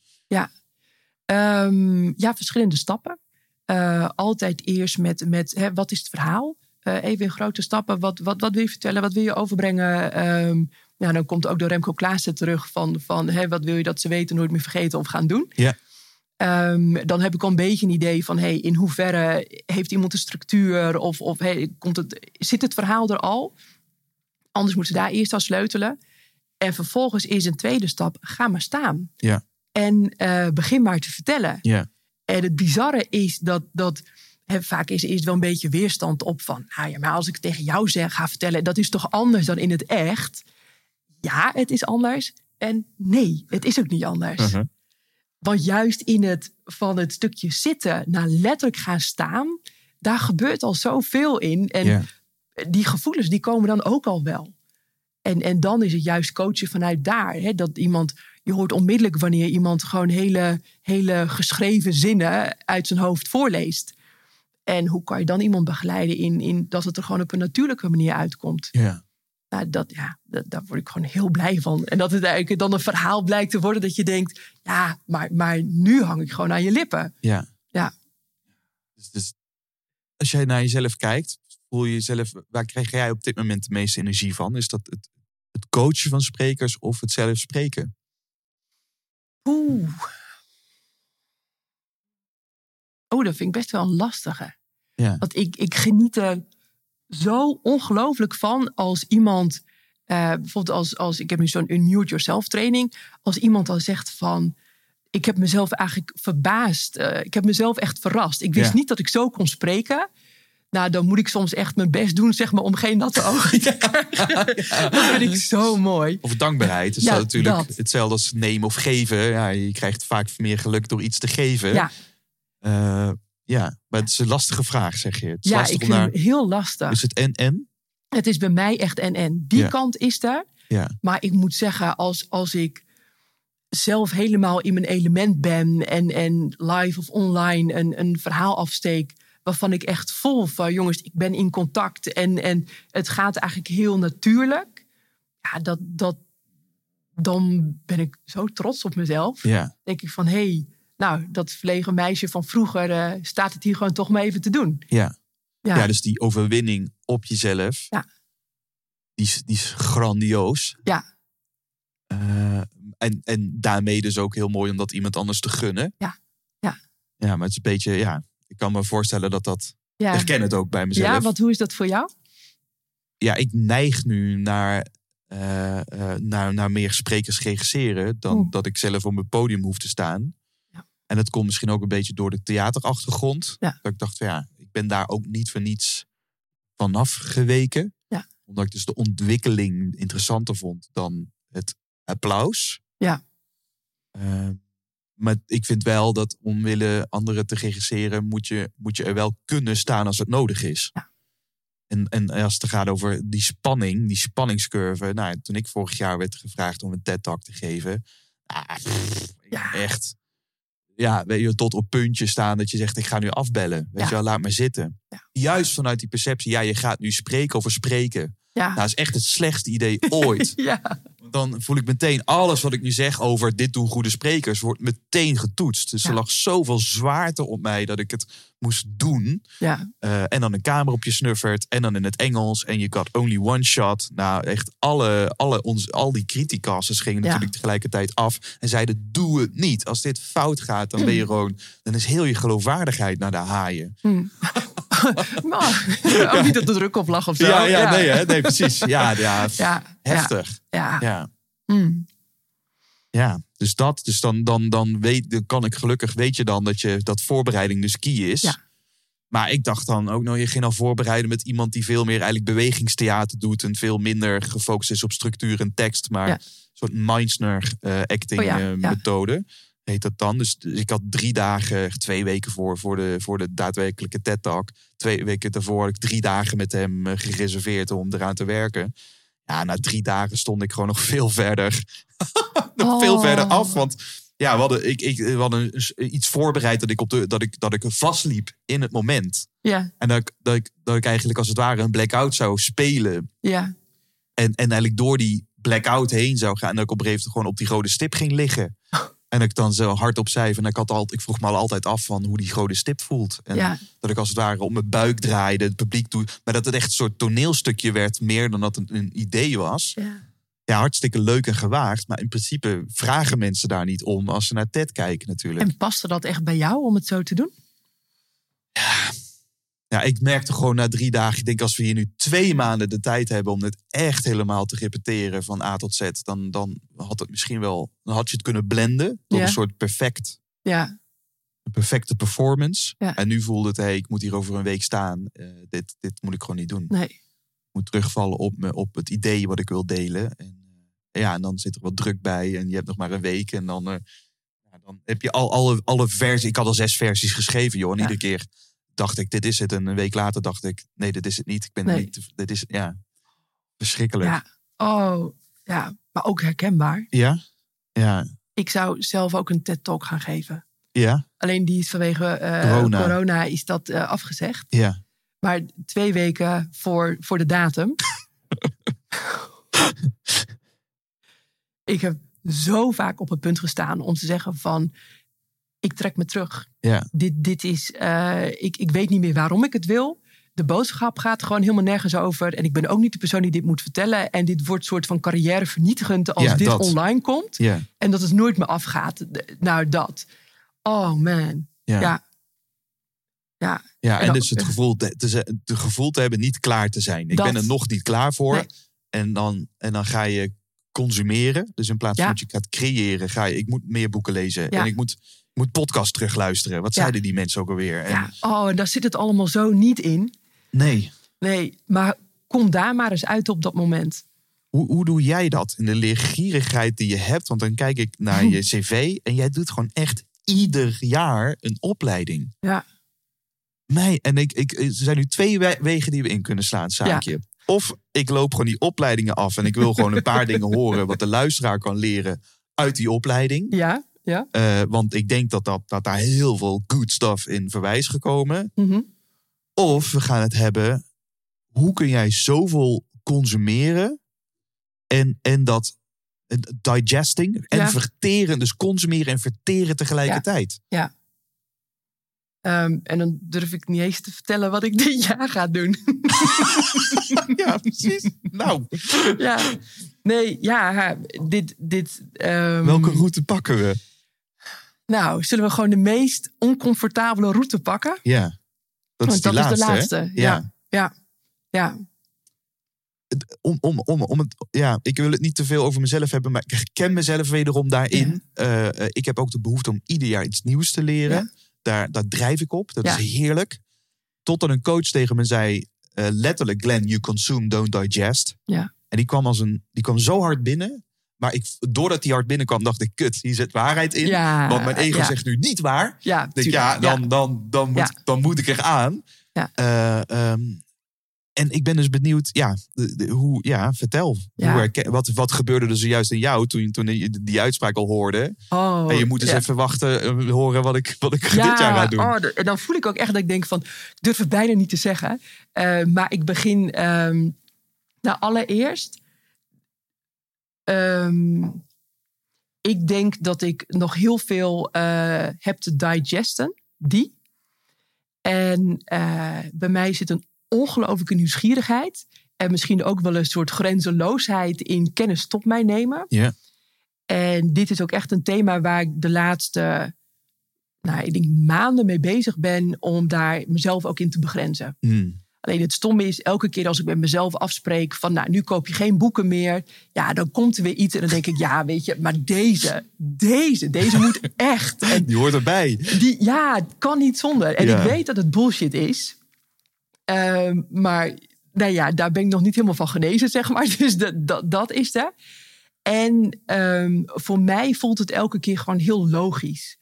Ehm, ja, verschillende stappen. Eh, altijd eerst met, met hè, wat is het verhaal? Eh, even in grote stappen. Wat, wat, wat wil je vertellen? Wat wil je overbrengen? Ehm, ja, dan komt ook door Remco Klaassen terug van, van hè, wat wil je dat ze weten, nooit meer vergeten of gaan doen. Ja. Ehm, dan heb ik al een beetje een idee van hey, in hoeverre heeft iemand een structuur of, of hey, komt het, zit het verhaal er al? Anders moeten ze daar eerst aan sleutelen. En vervolgens is een tweede stap, ga maar staan. Ja. En eh, begin maar te vertellen. Ja. En het bizarre is dat, dat vaak is er eerst wel een beetje weerstand op van, nou ja, maar als ik het tegen jou zeg, ga vertellen, dat is toch anders dan in het echt? Ja, het is anders. En nee, het is ook niet anders. Uh-huh. Want juist in het van het stukje zitten naar letterlijk gaan staan, daar gebeurt al zoveel in. En die gevoelens die komen dan ook al wel. En, en dan is het juist coachen vanuit daar. Hè, dat iemand, je hoort onmiddellijk wanneer iemand gewoon hele, hele geschreven zinnen uit zijn hoofd voorleest. En hoe kan je dan iemand begeleiden in, in dat het er gewoon op een natuurlijke manier uitkomt? Ja. Nou, dat, ja, dat, daar word ik gewoon heel blij van. En dat het eigenlijk dan een verhaal blijkt te worden dat je denkt, ja, maar, maar nu hang ik gewoon aan je lippen. Ja. Ja. Dus, dus als jij naar jezelf kijkt, voel je jezelf, waar krijg jij op dit moment de meeste energie van? Is dat het, het coachen van sprekers of het zelf spreken? Oeh. Oh, dat vind ik best wel een lastige. Ja. Want ik, ik geniet er zo ongelooflijk van als iemand, eh, bijvoorbeeld als, als ik heb nu zo'n Unmute Yourself training, als iemand dan zegt van, ik heb mezelf eigenlijk verbaasd, eh, ik heb mezelf echt verrast. Ik wist Ja. niet dat ik zo kon spreken. Nou, dan moet ik soms echt mijn best doen, zeg maar, om geen natte ogen te krijgen. Dat vind ik zo mooi. Of dankbaarheid. is Ja, natuurlijk dat. hetzelfde als nemen of geven. Ja, je krijgt vaak meer geluk door iets te geven. Ja. Eh, ja, maar het is een lastige vraag, zeg je. Het is Ja, lastig ik vind naar... heel lastig. Is het en-en? Het is bij mij echt en-en. Die Ja. kant is er. Ja. Maar ik moet zeggen, als, als ik zelf helemaal in mijn element ben... en, en live of online een, een verhaal afsteek... waarvan ik echt vol van, jongens, ik ben in contact... en, en het gaat eigenlijk heel natuurlijk... Ja, dat, dat, dan ben ik zo trots op mezelf. Ja. denk ik van, hé, hey, nou, dat verlegen meisje van vroeger... eh, staat het hier gewoon toch maar even te doen. Ja. Ja, Ja. dus die overwinning op jezelf, Ja. die, is, die is grandioos. Ja. Eh, en, en daarmee dus ook heel mooi om dat iemand anders te gunnen. Ja. Ja. Ja, maar het is een beetje, ja, ik kan me voorstellen dat dat, ja. ik herken het ook bij mezelf. ja want hoe is dat voor jou? ja, ik neig nu naar, eh, naar, naar meer sprekers regisseren dan Oeh. dat ik zelf op mijn podium hoef te staan. En dat komt misschien ook een beetje door de theaterachtergrond. Ja. Dat ik dacht, van, ja, ik ben daar ook niet voor niets vanaf geweken. Ja. Omdat ik dus de ontwikkeling interessanter vond dan het applaus. Ja. Eh, maar ik vind wel dat omwille anderen te regisseren, moet je, moet je er wel kunnen staan als het nodig is. Ja. En, en als het gaat over die spanning, die spanningscurve. Nou, toen ik vorig jaar werd gevraagd om een TED-talk te geven. ah, pff, Ja. Echt. Ja, weet je, tot op puntje staan dat je zegt, ik ga nu afbellen. Weet Ja. je wel, laat maar zitten. Ja. Juist vanuit die perceptie, ja, je gaat nu spreken over spreken. Ja. Nou, dat is echt het slechtste idee ooit. ja. Dan voel ik meteen alles wat ik nu zeg over dit doen goede sprekers, wordt meteen getoetst. Dus er lag zoveel zwaarte op mij dat ik het moest doen. Ja. Eh, en dan een camera op je snuffert. En dan in het Engels. En je got only one shot. Nou, echt alle, alle ons, al die criticasters gingen Ja. natuurlijk tegelijkertijd af. En zeiden, doe het niet. Als dit fout gaat, dan ben je gewoon... Dan is heel je geloofwaardigheid naar de haaien. Maar, ook niet dat de druk op lag of zo. Ja, ja, Nee, hè? nee, precies. Ja, ja, Ja, heftig. Ja. ja. Ja. Mm. Ja, dus dat. Dus dan, dan, dan, weet, dan kan ik gelukkig, weet je dan dat, je, dat voorbereiding dus key is. Maar ik dacht dan ook, nou, je ging al voorbereiden met iemand die veel meer eigenlijk bewegingstheater doet. En veel minder gefocust is op structuur en tekst. Maar een soort Meisner eh, acting Oh ja, eh, methode heet dat dan. Dus, dus ik had drie dagen, twee weken voor, voor, de, voor de daadwerkelijke TED-talk. Twee weken daarvoor had ik drie dagen met hem eh, gereserveerd om eraan te werken. Ja, na drie dagen stond ik gewoon nog veel verder nog veel Oh. verder af. Want ja, we hadden, ik, ik, we hadden iets voorbereid dat ik, op de, dat, ik, dat ik vastliep in het moment. Ja, En dat ik, dat, ik, dat ik eigenlijk als het ware een blackout zou spelen. ja, En, en eigenlijk door die blackout heen zou gaan. En dat ik op een gegeven moment gewoon op die rode stip ging liggen. En dat ik dan zo hardop zei. Van, ik, had altijd, ik vroeg me al altijd af van hoe die rode stip voelt. En ja. dat ik als het ware op mijn buik draaide, het publiek toe. Maar dat het echt een soort toneelstukje werd, meer dan dat het een idee was ja. ja, hartstikke leuk en gewaagd. Maar in principe vragen mensen daar niet om als ze naar TED kijken natuurlijk. En paste dat echt bij jou om het zo te doen? Ja, ik merkte gewoon na drie dagen, ik denk als we hier nu twee maanden de tijd hebben om het echt helemaal te repeteren van A tot Z, dan, dan had het misschien wel, dan had je het kunnen blenden tot Ja. een soort perfect, Ja, een perfecte performance. Ja. En nu voelde het, hey, ik moet hier over een week staan. Eh, dit, dit moet ik gewoon niet doen. nee. Ik moet terugvallen op, me, op het idee wat ik wil delen. En, eh, ja, en dan zit er wat druk bij en je hebt nog maar een week en dan, eh, ja, dan heb je al alle, alle versies. Ik had al zes versies geschreven, joh. En Ja. iedere keer dacht ik, dit is het. En een week later dacht ik, nee, dit is het niet. Ik ben Nee. niet, dit is, ja, verschrikkelijk. Ja. Oh, ja. Maar ook herkenbaar. Ja? Ja. Ik zou zelf ook een TED-talk gaan geven. Ja? Alleen die is vanwege eh, Corona. corona. is dat eh, afgezegd. Ja. Maar twee weken voor, voor de datum. ik heb zo vaak op het punt gestaan om te zeggen van... ik trek me terug. Ja. Dit, dit is... eh, ik, ik weet niet meer waarom ik het wil. De boodschap gaat gewoon helemaal nergens over. En ik ben ook niet de persoon die dit moet vertellen. En dit wordt een soort van carrière vernietigend als Ja, dit dat. online komt. Ja. En dat het nooit meer afgaat. De- Nou, dat. Oh man. Ja. Ja. Ja. En dus het gevoel te, het gevoel te hebben niet klaar te zijn. Ik Dat. ben er nog niet klaar voor. Nee. En, dan, en dan ga je consumeren. Dus in plaats van Ja. dat je gaat creëren, ga je... Ik moet meer boeken lezen. Ja. En ik moet, moet podcast terugluisteren. Wat Ja. zeiden die mensen ook alweer? En, ja. Oh, en daar zit het allemaal zo niet in. Nee. Nee, maar kom daar maar eens uit op dat moment. Hoe, hoe doe jij dat? In de leergierigheid die je hebt. Want dan kijk ik naar je cv. En jij doet gewoon echt ieder jaar een opleiding. Ja. Nee, en ik, ik, er zijn nu twee we- wegen die we in kunnen slaan, zaakje. Of ik loop gewoon die opleidingen af en ik wil gewoon een paar dingen horen wat de luisteraar kan leren uit die opleiding. Ja, ja. Eh, want ik denk dat, dat, dat daar heel veel good stuff in voorbij is gekomen. Mhm. Of we gaan het hebben, hoe kun jij zoveel consumeren en, en dat digesting en Ja. verteren, dus consumeren en verteren tegelijkertijd. Ehm, en dan durf ik niet eens te vertellen wat ik dit jaar ga doen. Ja, precies. Nou, ja. Nee, ja, dit... dit ehm, welke route pakken we? Nou, zullen we gewoon de meest oncomfortabele route pakken? Ja, dat is de laatste. hè? Ja. Ja. Ja. om, om, om, om het, ja, ik wil het niet te veel over mezelf hebben, maar ik herken mezelf wederom daarin. Eh, eh, ik heb ook de behoefte om ieder jaar iets nieuws te leren. Ja. Daar, daar drijf ik op. Dat Ja. is heerlijk. Totdat een coach tegen me zei, eh, letterlijk, Glenn, you consume, don't digest. Ja. En die kwam, als een, die kwam zo hard binnen. Maar ik, doordat die hard binnenkwam, dacht ik, kut, hier zit waarheid in. Ja, Want mijn ego ja. zegt nu niet waar. Ja, Ik denk, tuurlijk. ja, dan, Dan, dan, moet, dan moet ik er aan. Ja. Eh, ehm, en ik ben dus benieuwd, ja, de- de- hoe, ja vertel. Ja. Hoe herken- wat, wat gebeurde er zojuist in jou toen, toen je die uitspraak al hoorde? Oh, en je moet eens ja. even wachten, eh, horen wat ik, wat ik dit jaar ga doen. Oh, en dan voel ik ook echt dat ik denk van, ik durf het bijna niet te zeggen. Eh, maar ik begin, ehm, nou allereerst, ehm, ik denk dat ik nog heel veel eh, heb te digesten, die. En eh, bij mij zit een ongelooflijke nieuwsgierigheid. En misschien ook wel een soort grenzeloosheid in kennis tot mij nemen. Ja. En dit is ook echt een thema waar ik de laatste nou, ik denk maanden mee bezig ben om daar mezelf ook in te begrenzen. Hmm. Alleen het stomme is, elke keer als ik met mezelf afspreek van, nou, nu koop je geen boeken meer. Ja, dan komt er weer iets en dan denk ik, ja, weet je, maar deze, deze, deze moet echt. En Die hoort erbij. die, ja, het kan niet zonder. En Ja. ik weet dat het bullshit is. Ehm, maar nou ja, daar ben ik nog niet helemaal van genezen, zeg maar. Dus dat, dat, dat is er. En ehm, voor mij voelt het elke keer gewoon heel logisch.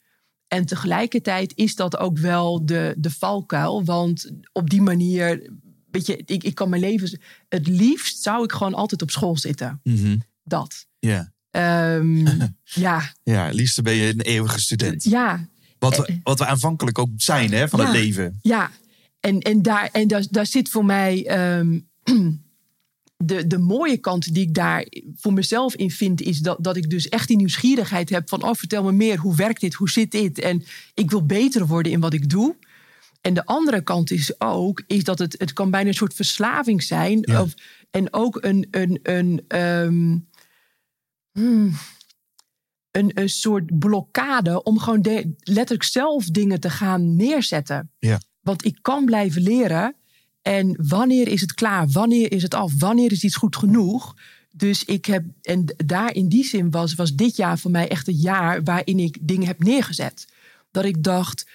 En tegelijkertijd is dat ook wel de, de valkuil. Want op die manier, weet je, ik, ik kan mijn leven... Het liefst zou ik gewoon altijd op school zitten. Mhm. Dat. Ja. Ehm, ja, ja, liefst ben je een eeuwige student. ja, Wat we, wat we aanvankelijk ook zijn hè, van Ja. het leven. Ja, en, en, daar, en daar, daar zit voor mij ehm, de, de mooie kant die ik daar voor mezelf in vind, is dat, dat ik dus echt die nieuwsgierigheid heb van, oh, vertel me meer, hoe werkt dit, hoe zit dit? En ik wil beter worden in wat ik doe. En de andere kant is ook, is dat het, het kan bijna een soort verslaving zijn. Ja. Of, en ook een, een, een, hmm, een, een soort blokkade om gewoon de, letterlijk zelf dingen te gaan neerzetten. Ja. Want ik kan blijven leren. En wanneer is het klaar? Wanneer is het af? Wanneer is iets goed genoeg? Dus ik heb, en daar in die zin was, was dit jaar voor mij echt een jaar waarin ik dingen heb neergezet. Dat ik dacht,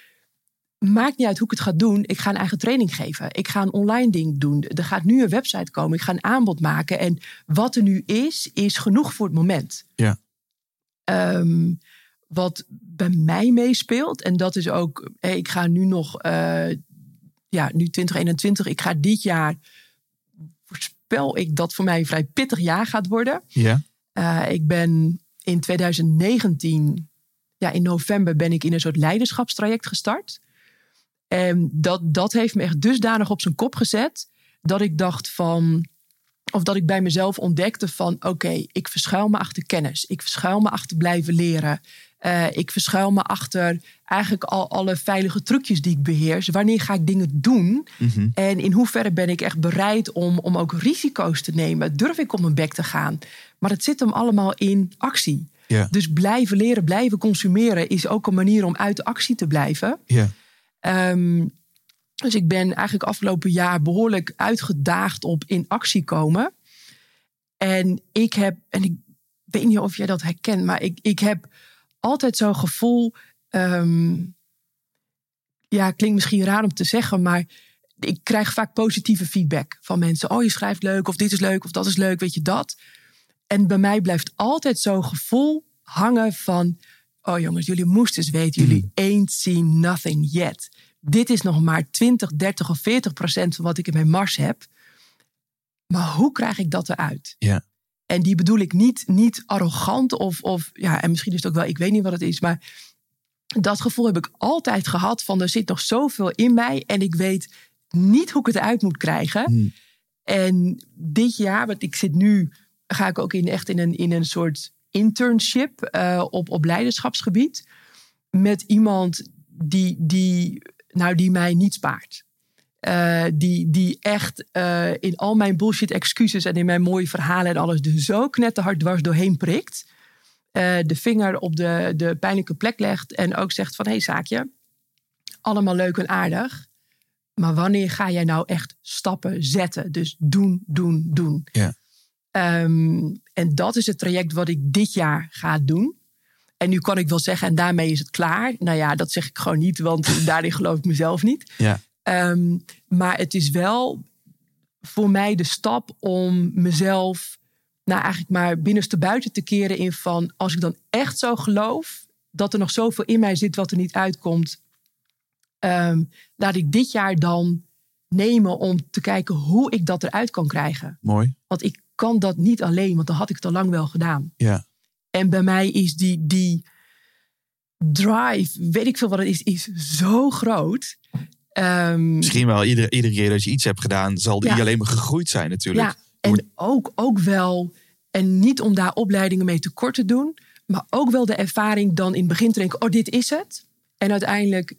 maakt niet uit hoe ik het ga doen. Ik ga een eigen training geven. Ik ga een online ding doen. Er gaat nu een website komen. Ik ga een aanbod maken. En wat er nu is, is genoeg voor het moment. Ja. Ehm, wat bij mij meespeelt, en dat is ook, hé, ik ga nu nog, eh, ja, nu 2021, ik ga dit jaar, voorspel ik dat voor mij een vrij pittig jaar gaat worden. Ja. Eh, ik ben in 2019, ja, in november ben ik in een soort leiderschapstraject gestart. En dat, dat heeft me echt dusdanig op zijn kop gezet dat ik dacht van, of dat ik bij mezelf ontdekte van, oké, ik verschuil me achter kennis, ik verschuil me achter blijven leren, Eh, ik verschuil me achter eigenlijk al alle veilige trucjes die ik beheers. Wanneer ga ik dingen doen? Mhm. En in hoeverre ben ik echt bereid om, om ook risico's te nemen? Durf ik op mijn bek te gaan? Maar het zit hem allemaal in actie. Dus blijven leren, blijven consumeren is ook een manier om uit actie te blijven. Ehm, dus ik ben eigenlijk afgelopen jaar behoorlijk uitgedaagd op in actie komen. En ik heb, en ik weet niet of jij dat herkent, maar ik, ik heb altijd zo'n gevoel. ehm, ja, klinkt misschien raar om te zeggen, maar ik krijg vaak positieve feedback van mensen. Oh, je schrijft leuk, of dit is leuk, of dat is leuk, weet je dat. En bij mij blijft altijd zo'n gevoel hangen van... oh jongens, jullie moesten eens weten, jullie ain't seen nothing yet. Dit is nog maar 20, 30 of 40 procent van wat ik in mijn mars heb. Maar hoe krijg ik dat eruit? Ja. En die bedoel ik niet, niet arrogant of, of... ja, en misschien is het ook wel, ik weet niet wat het is, maar... dat gevoel heb ik altijd gehad van er zit nog zoveel in mij... en ik weet niet hoe ik het eruit moet krijgen. Hmm. En dit jaar, want ik zit nu, ga ik ook in, echt in een, in een soort internship eh, op, op leiderschapsgebied. Met iemand die, die, nou, die mij niet spaart. Eh, die, die echt eh, in al mijn bullshit excuses en in mijn mooie verhalen en alles er zo knetterhard dwars doorheen prikt. Eh, de vinger op de, de pijnlijke plek legt en ook zegt van hé hey, zaakje, allemaal leuk en aardig. Maar wanneer ga jij nou echt stappen zetten? Dus doen, doen, doen. Ja. Ehm, en dat is het traject wat ik dit jaar ga doen. En nu kan ik wel zeggen, en daarmee is het klaar. Nou ja, dat zeg ik gewoon niet, want daarin geloof ik mezelf niet. Ja. Ehm, maar het is wel voor mij de stap om mezelf, nou eigenlijk maar binnenste buiten te keren in van, als ik dan echt zo geloof dat er nog zoveel in mij zit wat er niet uitkomt, ehm, laat ik dit jaar dan nemen om te kijken hoe ik dat eruit kan krijgen. Mooi. Want ik kan dat niet alleen, want dan had ik het al lang wel gedaan. Ja. En bij mij is die, die drive, weet ik veel wat het is, is zo groot. Ehm, Misschien wel iedere, iedere keer dat je iets hebt gedaan, zal die Ja. alleen maar gegroeid zijn natuurlijk. Ja, en ook, ook wel, en niet om daar opleidingen mee tekort te doen, maar ook wel de ervaring dan in het begin te denken, oh dit is het. En uiteindelijk,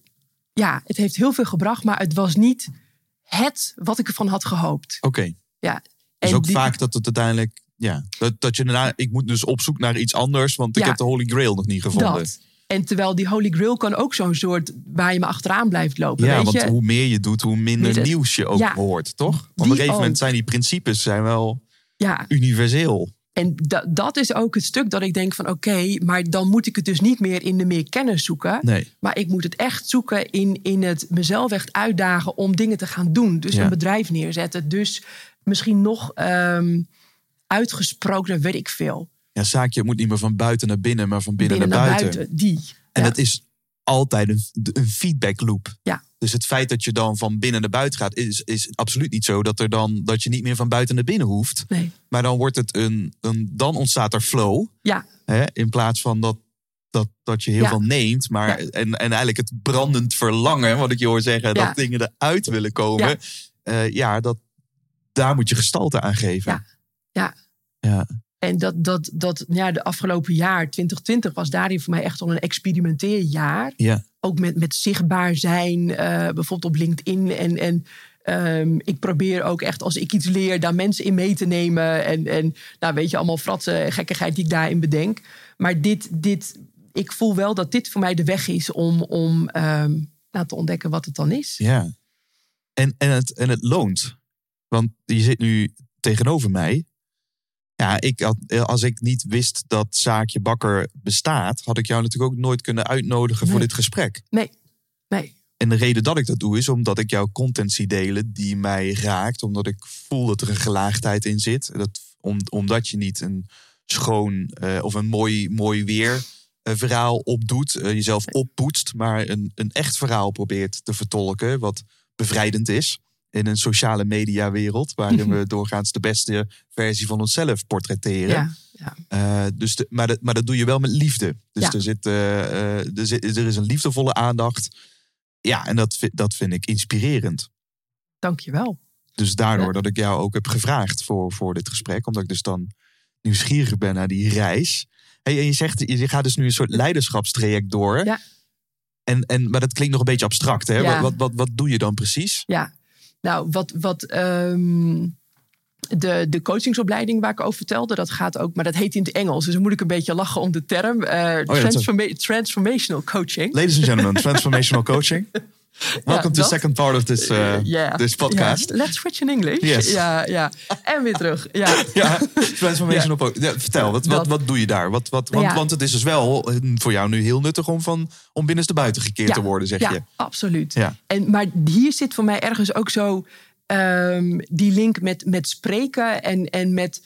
ja, het heeft heel veel gebracht, maar het was niet het wat ik ervan had gehoopt. Oké. Ja. Dus ook die- vaak dat het uiteindelijk, ja, dat, dat je daarna, ik moet dus op zoek naar iets anders, want ik heb de Holy Grail nog niet gevonden. Dat. En terwijl die Holy Grail kan ook zo'n soort waar je me achteraan blijft lopen. Ja, weet want je? hoe meer je doet, hoe minder nieuws je ook Ja. hoort, toch? Op een gegeven moment ook. zijn die principes zijn wel ja, universeel. en da- dat is ook het stuk dat ik denk van oké, maar dan moet ik het dus niet meer in de meer kennis zoeken. Nee. Maar ik moet het echt zoeken in, in het mezelf echt uitdagen om dingen te gaan doen. Dus Ja. een bedrijf neerzetten. Dus misschien nog ehm uitgesproken, weet ik veel. Ja, zaakje moet niet meer van buiten naar binnen, maar van binnen, Binnen naar, naar buiten. buiten. Die. En Ja. dat is altijd een, een feedback loop. Ja. Dus het feit dat je dan van binnen naar buiten gaat, is, is absoluut niet zo dat, er dan, dat je niet meer van buiten naar binnen hoeft. Nee. Maar dan wordt het een, een dan ontstaat er flow. Ja, Hè, in plaats van dat, dat, dat je heel Ja. veel neemt. Maar, Ja. en, en eigenlijk het brandend verlangen, wat ik je hoor zeggen, dat dingen eruit willen komen. Ja. Ja, ja dat, daar moet je gestalte aan geven. Ja. Ja. En dat, dat, dat ja, de afgelopen jaar, 2020, was daarin voor mij echt al een experimenteerjaar. Ja. Ook met, met zichtbaar zijn, eh, bijvoorbeeld op LinkedIn. En, en ehm, ik probeer ook echt, als ik iets leer, daar mensen in mee te nemen. En, en nou, weet je, allemaal fratsen en gekkigheid die ik daarin bedenk. Maar dit, dit, ik voel wel dat dit voor mij de weg is om, om ehm, nou, te ontdekken wat het dan is. Ja. En, en, het, en het loont. Want je zit nu tegenover mij. Ja, ik had, als ik niet wist dat Zaakje Bakker bestaat, had ik jou natuurlijk ook nooit kunnen uitnodigen voor dit gesprek. Nee, nee. En de reden dat ik dat doe is omdat ik jouw content zie delen die mij raakt. Omdat ik voel dat er een gelaagdheid in zit. Dat, om, omdat je niet een schoon eh, of een mooi, mooi weer eh, verhaal opdoet. eh, jezelf oppoetst. Maar een, een echt verhaal probeert te vertolken. Wat bevrijdend is. In een sociale media wereld. Waarin we doorgaans de beste versie van onszelf portretteren. Ja, ja. Eh, dus de, maar, dat, maar dat doe je wel met liefde. Dus Ja. er, zit, eh, er, zit, er is een liefdevolle aandacht. Ja, en dat, vind- dat vind ik inspirerend. Dank je wel. Dus daardoor dat ik jou ook heb gevraagd voor, voor dit gesprek. Omdat ik dus dan nieuwsgierig ben naar die reis. Hey, en je zegt, je gaat dus nu een soort leiderschapstraject door. Ja. En, en, maar dat klinkt nog een beetje abstract. Hè? Ja. Wat, wat, wat, wat doe je dan precies? Ja, nou, wat, wat ehm, de, de coachingsopleiding waar ik over vertelde, dat gaat ook, maar dat heet in het Engels. Dus dan moet ik een beetje lachen om de term. eh, Oh transforma- transformational coaching. Ladies and gentlemen, transformational coaching. Welcome to the second part of this, uh, Yeah. this podcast. Ja, let's switch in English. Yes. Ja, ja. En weer terug. Ja. Ja, transformational po- ja, Vertel, wat, wat, wat doe je daar? Wat, wat, want, Ja. want het is dus wel eh, voor jou nu heel nuttig om, van, om binnenste buiten gekeerd Ja, te worden, zeg ja, je. absoluut. Ja. En, maar hier zit voor mij ergens ook zo ehm, die link met, met spreken en, en met.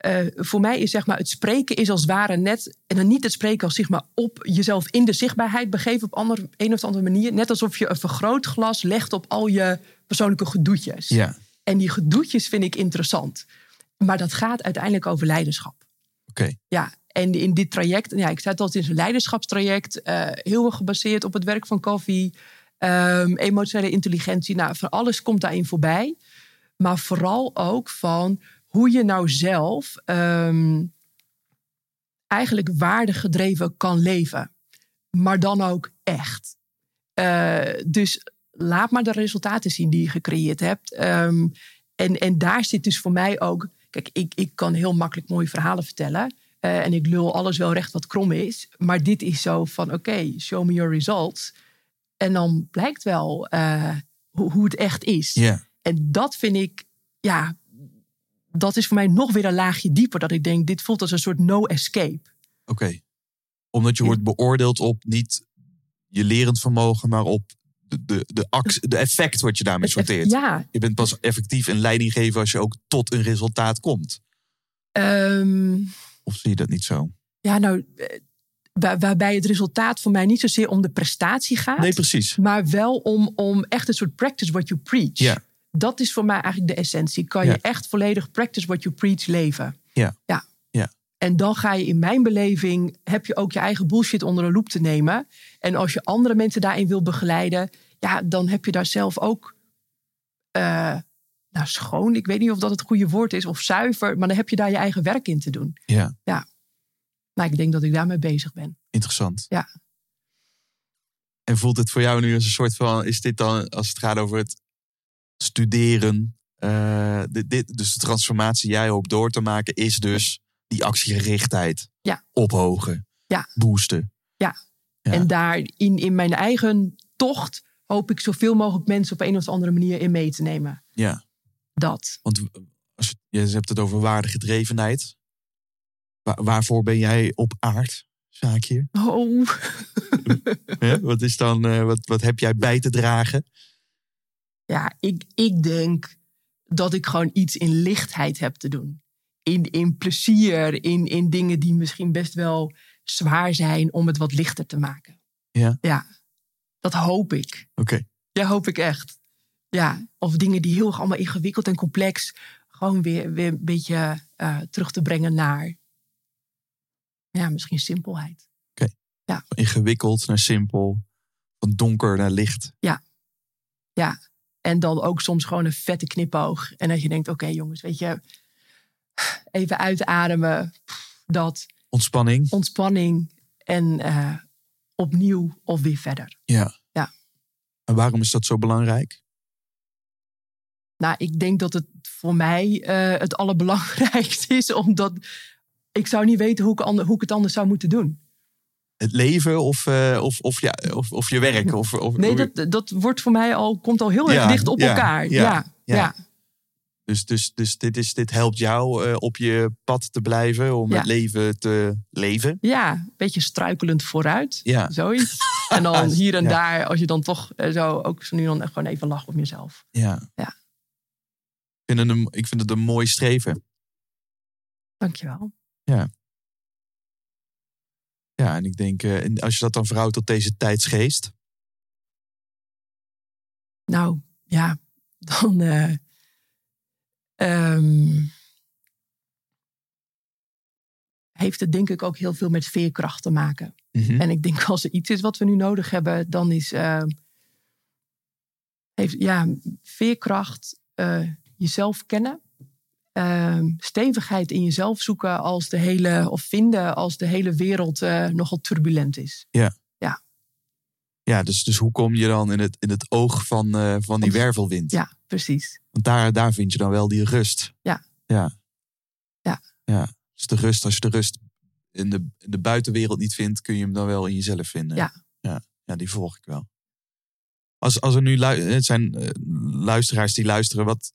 Eh, voor mij is zeg maar het spreken is als het ware net. En dan niet het spreken als zeg maar op jezelf in de zichtbaarheid begeven op ander, een of andere manier. Net alsof je een vergrootglas legt op al je persoonlijke gedoetjes. Ja, En die gedoetjes vind ik interessant. Maar dat gaat uiteindelijk over leiderschap. oké. Ja, en in dit traject, ja, ik zei het al, het is een leiderschapstraject, eh, heel erg gebaseerd op het werk van Koffie, ehm, emotionele intelligentie, nou, van alles komt daarin voorbij. Maar vooral ook van hoe je nou zelf ehm, eigenlijk waardegedreven kan leven. Maar dan ook echt. Eh, dus laat maar de resultaten zien die je gecreëerd hebt. Ehm, en, en daar zit dus voor mij ook. Kijk, ik, ik kan heel makkelijk mooie verhalen vertellen. eh, en ik lul alles wel recht wat krom is. Maar dit is zo van: oké, show me your results. En dan blijkt wel eh, hoe, hoe het echt is. En dat vind ik, ja, dat is voor mij nog weer een laagje dieper. Dat ik denk, dit voelt als een soort no escape. oké. Omdat je Ja. wordt beoordeeld op niet je lerend vermogen, maar op de, de, de, actie, de effect wat je daarmee sorteert. Ja, Je bent pas effectief een leiding geven als je ook tot een resultaat komt. ehm, Of zie je dat niet zo? ja nou, eh, waar- waarbij het resultaat voor mij niet zozeer om de prestatie gaat. Nee, precies. maar wel om, om echt een soort practice what you preach. Ja. Dat is voor mij eigenlijk de essentie. Kan Ja. je echt volledig practice what you preach leven. Ja. ja. Ja. En dan ga je in mijn beleving, heb je ook je eigen bullshit onder een loep te nemen. En als je andere mensen daarin wil begeleiden, ja, dan heb je daar zelf ook eh, nou, schoon. Ik weet niet of dat het goede woord is, of zuiver, maar dan heb je daar je eigen werk in te doen. Ja, Nou, ik denk dat ik daarmee bezig ben. interessant. Ja. En voelt het voor jou nu als een soort van, is dit dan, als het gaat over het studeren, eh, dit, dit, dus de transformatie jij hoopt door te maken, is dus die actiegerichtheid. Ja. Ophogen. Ja. Boosten. Ja. En daarin, in mijn eigen tocht, hoop ik zoveel mogelijk mensen op een of andere manier in mee te nemen. Ja. Dat. Want als je, je hebt het over waardegedrevenheid. Waar, waarvoor ben jij op aard, zaakje? Oh, Hè? Wat, is dan, eh, wat, wat heb jij bij te dragen? Ja, ik, ik denk dat ik gewoon iets in lichtheid heb te doen. In, in plezier, in, in dingen die misschien best wel zwaar zijn om het wat lichter te maken. Ja. Ja, dat hoop ik. Oké. Ja, hoop ik echt. Ja, of dingen die heel erg allemaal ingewikkeld en complex, gewoon weer, weer een beetje eh, terug te brengen naar, ja, misschien simpelheid. Van Ingewikkeld naar simpel. Van donker naar licht. Ja, en dan ook soms gewoon een vette knipoog. En dat je denkt, oké jongens, weet je, even uitademen, dat, Ontspanning. ontspanning en eh, opnieuw of weer verder. Ja. Ja. En waarom is dat zo belangrijk? Nou, ik denk dat het voor mij eh, het allerbelangrijkste is, omdat ik zou niet weten hoe ik, ander- hoe ik het anders zou moeten doen. Het leven of, eh, of, of, ja, of, of je werk? Of, of, Nee, dat, dat wordt voor mij al, komt al heel Ja, erg dicht op ja, elkaar. ja, Ja. Dus, dus, dus dit, is, dit helpt jou eh, op je pad te blijven. Om het leven te leven. Ja, een beetje struikelend vooruit. Ja. Zoiets. En dan hier en daar, als je dan toch eh, zo ook zo nu dan gewoon even lacht om jezelf. Ja. Ja. Ik, vind het een, ik vind het een mooi streven. Dankjewel. Ja, en ik denk, eh, en als je dat dan verhoudt tot deze tijdsgeest. Nou, ja, dan. eh, ehm, heeft het denk ik ook heel veel met veerkracht te maken. Mhm. En ik denk als er iets is wat we nu nodig hebben, dan is. ehm, heeft, ja, veerkracht, eh, jezelf kennen. Ehm, stevigheid in jezelf zoeken als de hele, of vinden als de hele wereld eh, nogal turbulent is. Ja, dus, dus hoe kom je dan in het, in het oog van, eh, van die wervelwind? Ja, precies. Want daar, daar vind je dan wel die rust. Ja. Ja. Ja. ja. Dus de rust, als je de rust in de, in de buitenwereld niet vindt, kun je hem dan wel in jezelf vinden. Ja. Ja, ja die volg ik wel. Als, als er nu het zijn eh, luisteraars die luisteren, wat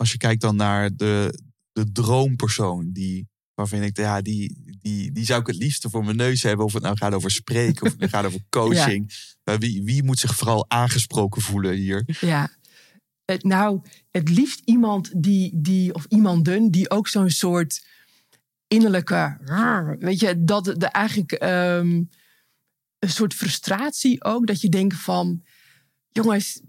als je kijkt dan naar de, de droompersoon die waarvan denkt, ja, die, die, die zou ik het liefste voor mijn neus hebben. Of het nou gaat over spreken of het gaat over coaching. Wie, wie moet zich vooral aangesproken voelen hier? Ja. Nou, het liefst iemand die, die, of iemanden die ook zo'n soort innerlijke, weet je, dat de eigenlijk ehm, een soort frustratie ook, dat je denkt van, jongens,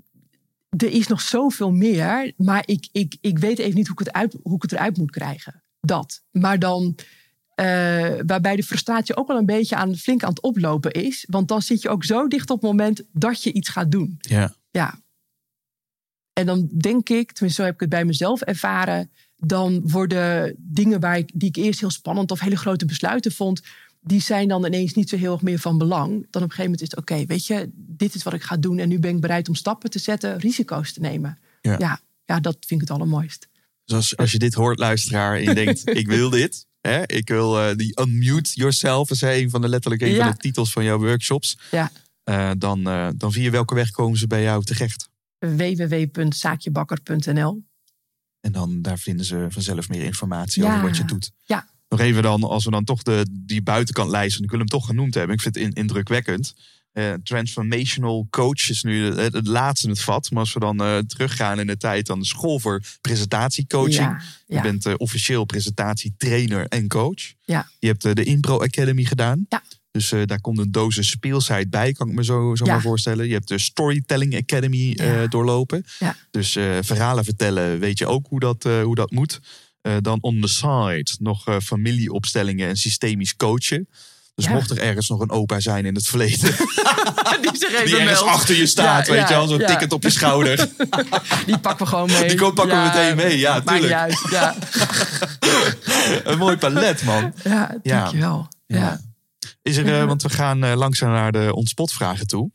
er is nog zoveel meer, maar ik, ik, ik weet even niet hoe ik het, uit, hoe ik het eruit moet krijgen. Dat. Maar dan, eh, waarbij de frustratie ook wel een beetje aan, flink aan het oplopen is, want dan zit je ook zo dicht op het moment dat je iets gaat doen. Ja. Ja. En dan denk ik, tenminste zo heb ik het bij mezelf ervaren, dan worden dingen waar ik, die ik eerst heel spannend of hele grote besluiten vond, die zijn dan ineens niet zo heel erg meer van belang. Dan op een gegeven moment is het oké, weet je, dit is wat ik ga doen en nu ben ik bereid om stappen te zetten, risico's te nemen. Ja. ja, ja, dat vind ik het allermooist. Dus als, als je dit hoort, luisteraar, en je denkt, ik wil dit. Hè? Ik wil eh, die unmute yourself, is een van de letterlijk een Ja. van de titels van jouw workshops. Ja. Eh, dan, eh, dan via welke weg komen ze bij jou terecht? www.zaakjebakker.nl En dan daar vinden ze vanzelf meer informatie Ja. over wat je doet. Ja. Nog even dan, als we dan toch de, die buitenkant lijsten, ik wil hem toch genoemd hebben. Ik vind het in- indrukwekkend. Eh, transformational coach is nu het, het laatste in het vat. Maar als we dan eh, teruggaan in de tijd, dan de school voor presentatiecoaching. Ja, Je bent eh, officieel presentatietrainer en coach. Ja. Je hebt de Impro Academy gedaan. Ja. Dus daar komt een dosis speelsheid bij, kan ik me zo, zo maar voorstellen. Je hebt de Storytelling Academy doorlopen. Ja. Dus verhalen vertellen, weet je ook hoe dat, hoe dat moet. Dan on the side nog familieopstellingen en systemisch coachen. Dus Ja. mocht er ergens nog een opa zijn in het verleden... die die ergens achter je staat, Ja, weet je wel. Zo'n ticket op je schouder. Die pakken we gewoon mee. Die pakken we meteen mee, ja, maakt tuurlijk. niet uit. Ja, een mooi palet, man. ja dankjewel. Ja. Ja. Is er, eh, want we gaan eh, langzaam naar de ontspotvragen toe.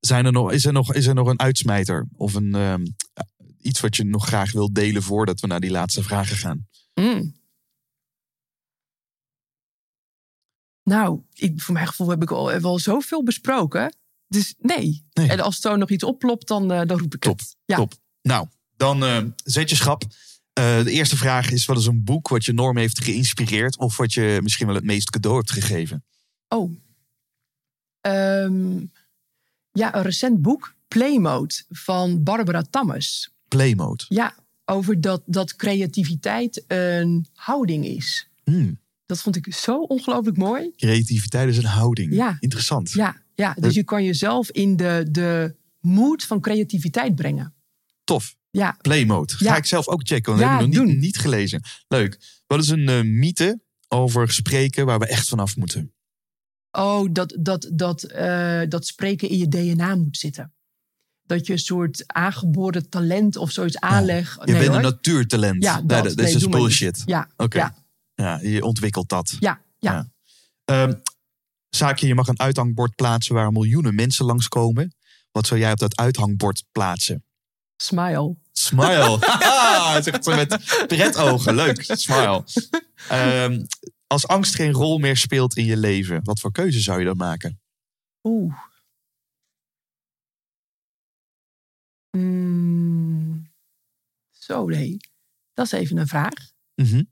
Zijn er nog, is, er nog, is er nog een uitsmijter? Of een, ehm, iets wat je nog graag wilt delen voordat we naar die laatste vragen gaan? Mm. Nou, ik, voor mijn gevoel heb ik al wel zoveel besproken. Dus nee. Nee. En als er zo nog iets opplopt, dan, eh, dan roep ik Top, het. Ja. top. Nou, dan eh, zet je schap. Eh, de eerste vraag is: wat is een boek wat je enorm heeft geïnspireerd? Of wat je misschien wel het meest cadeau hebt gegeven? Oh. Ehm, ja, een recent boek, Playmode, van Barbara Tammes. Playmode. Ja, over dat, dat creativiteit een houding is. Hmm, Dat vond ik zo ongelooflijk mooi. creativiteit is een houding. Ja. Interessant. Ja, ja dus je kan jezelf in de, de mood van creativiteit brengen. Tof. Ja, Playmode. Ga Ja. ik zelf ook checken, want dat heb ik nog niet, niet gelezen. Leuk. Wat is een eh, mythe over spreken waar we echt vanaf moeten? oh, dat, dat, dat, eh, dat spreken in je DNA moet zitten. Dat je een soort aangeboren talent of zoiets aanlegt. Je Nee, bent hoor. een natuurtalent. Ja, Nee, dat. Nee, is dus bullshit. Ja, Oké. ja, Ja, je ontwikkelt dat. ja, ja. Ja. Ehm, zaakje, je mag een uithangbord plaatsen waar miljoenen mensen langskomen. Wat zou jij op dat uithangbord plaatsen? Smile. Smile. Haha, zegt ze met pretogen. Leuk. Smile. Ehm, als angst geen rol meer speelt in je leven, wat voor keuze zou je dan maken? Oeh. Mm. Zo, nee. Dat is even een vraag. Mhm.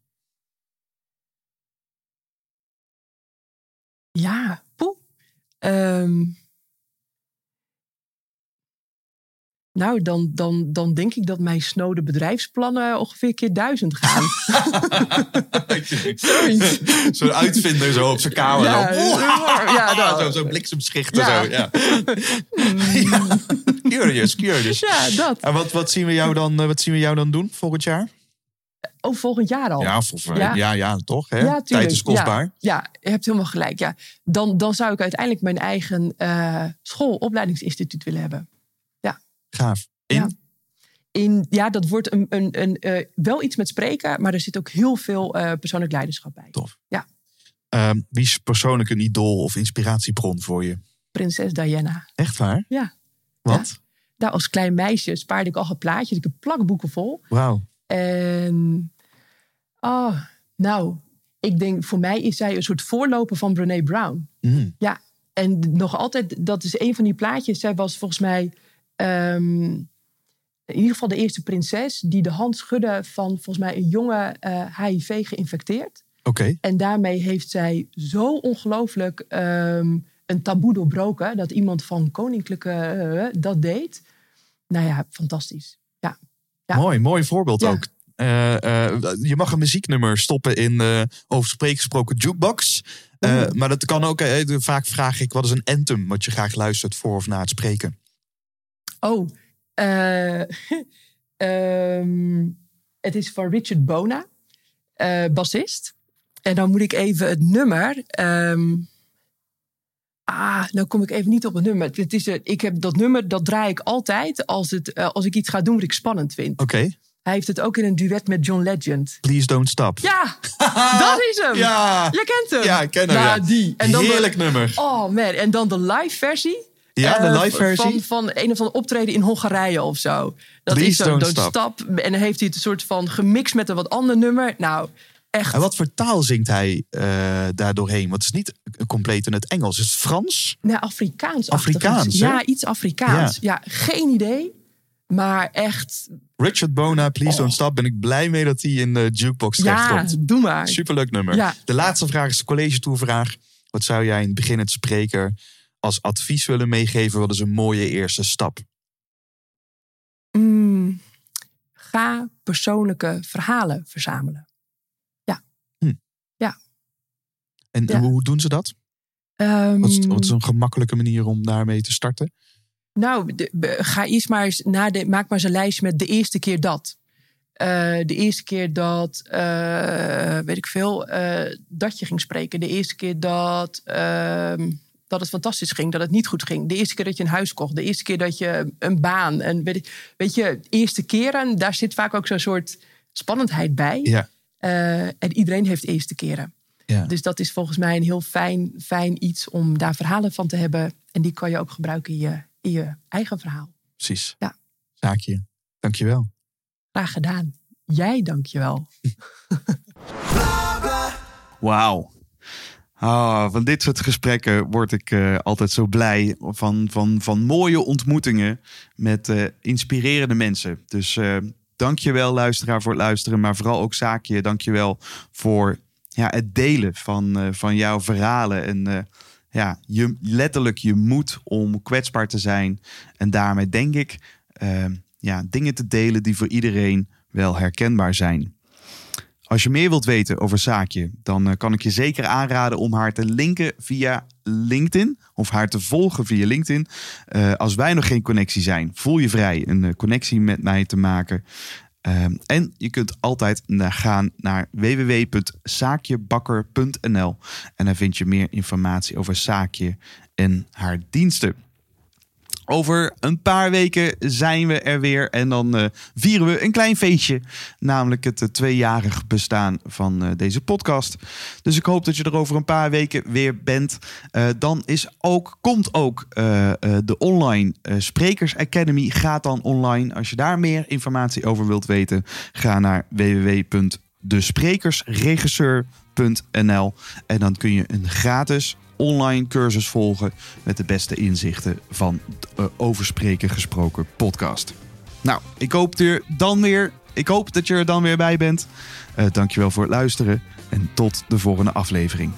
Ja, poeh. Ehm. nou, dan, dan, dan denk ik dat mijn snode bedrijfsplannen ongeveer keer duizend gaan. Zo'n uitvinder zo op zijn kamer. Ja, zo. ja, zo, zo bliksemschichten. Ja. Zo, ja. ja. Curious, curious. ja, dat. En wat, wat, zien we jou dan, eh, wat zien we jou dan doen volgend jaar? Oh, volgend jaar al. Ja, ja. Ja. ja, toch? Hè? Ja. Tijd is kostbaar. Ja, je hebt helemaal gelijk. Ja. Dan, dan zou ik uiteindelijk mijn eigen eh schoolopleidingsinstituut willen hebben. Gaaf. In? Ja. In, ja, dat wordt een, een, een, eh, wel iets met spreken, maar er zit ook heel veel eh, persoonlijk leiderschap bij. Tof. Ja. Ehm, wie is persoonlijk een idool of inspiratiebron voor je? Prinses Diana. Echt waar? Ja. Wat? Daar als klein meisje spaarde ik al een plaatjes. Ik heb plakboeken vol. Wauw. En oh, nou, ik denk voor mij is zij een soort voorloper van Brene Brown. Mm. Ja, en nog altijd, dat is een van die plaatjes. Zij was volgens mij ehm, in ieder geval de eerste prinses die de hand schudde van volgens mij een jonge eh, HIV geïnfecteerd. Oké. En daarmee heeft zij zo ongelooflijk ehm, een taboe doorbroken dat iemand van koninklijke eh, dat deed. Nou ja, fantastisch. Ja, Ja. Mooi, mooi voorbeeld Ja. ook. Eh, eh, je mag een muzieknummer stoppen in eh over spreek gesproken jukebox. Eh, Oeh. maar dat kan ook. eh, vaak vraag ik wat is een anthem wat je graag luistert voor of na het spreken. Oh, eh, ehm, het is van Richard Bona, eh, bassist. En dan moet ik even het nummer. ehm, ah, nou kom ik even niet op het nummer. Het is, ik heb dat nummer, dat draai ik altijd als, het, eh, als ik iets ga doen wat ik spannend vind. Oké. Hij heeft het ook in een duet met John Legend. Please don't stop. Ja, dat is hem. Ja. Je kent hem. Ja, ik ken hem. Nou, ja. die. En dan de- Heerlijk nummer. Oh man, en dan de live versie. Ja, de Eh, live versie. Van, van een of andere optreden in Hongarije of zo. Dat Please is zo'n don't don't stop. En dan heeft hij het een soort van gemixt met een wat ander nummer. Nou, echt. En wat voor taal zingt hij eh daar doorheen? Want het is niet compleet in het Engels. Is het Frans? Nee, Afrikaans. Afrikaans, hè? Ja, iets Afrikaans. Ja. geen idee. Maar echt, Richard Bona, Please Oh. Don't Stop. Ben ik blij mee dat hij in de jukebox terecht ja, komt. doe maar. Superleuk nummer. Ja. De laatste vraag is de college toevraag. Wat zou jij in het begin het spreker als advies willen meegeven? Wat is een mooie eerste stap? Mm, ga persoonlijke verhalen verzamelen. En Ja. hoe doen ze dat? Ehm, Wat is, wat is een gemakkelijke manier om daarmee te starten? Nou, de- be- ga eerst maar eens na de, maak maar eens een lijst met de eerste keer dat. Eh, de eerste keer dat, eh, weet ik veel, eh, dat je ging spreken. De eerste keer dat, ehm, dat het fantastisch ging, dat het niet goed ging. De eerste keer dat je een huis kocht. De eerste keer dat je een baan. En weet, je, eerste keren, daar zit vaak ook zo'n soort spannendheid bij. Ja. En iedereen heeft eerste keren. Ja. Dus dat is volgens mij een heel fijn, fijn iets om daar verhalen van te hebben. En die kan je ook gebruiken in je, in je eigen verhaal. Precies. Ja. Zaakje. Dankjewel. Graag gedaan. Jij dankjewel. Wauw. Ah, van dit soort gesprekken word ik eh, altijd zo blij. Van, van, van mooie ontmoetingen met eh, inspirerende mensen. Dus eh dank je wel, luisteraar, voor het luisteren. Maar vooral ook Zaakje, dank je wel voor ja, het delen van, eh, van jouw verhalen. En eh, ja, je, letterlijk je moed om kwetsbaar te zijn. En daarmee denk ik eh, ja, dingen te delen die voor iedereen wel herkenbaar zijn. Als je meer wilt weten over Zaakje, dan eh, kan ik je zeker aanraden om haar te linken via LinkedIn. Of haar te volgen via LinkedIn. Eh, als wij nog geen connectie zijn, voel je vrij een eh, connectie met mij te maken. Ehm, en je kunt altijd naar gaan naar www.zaakjebakker.nl. En daar vind je meer informatie over Zaakje en haar diensten. Over een paar weken zijn we er weer en dan eh, vieren we een klein feestje. Namelijk het eh, tweejarig bestaan van eh, deze podcast. Dus ik hoop dat je er over een paar weken weer bent. Dan is ook, komt ook de online Sprekers Academy. Gaat dan online. Als je daar meer informatie over wilt weten, ga naar www.desprekersregisseur.nl en dan kun je een gratis online cursus volgen met de beste inzichten van de Overspreken Gesproken podcast. Nou, ik hoop, dan weer, ik hoop dat je er dan weer bij bent. Uh, dankjewel voor het luisteren en tot de volgende aflevering.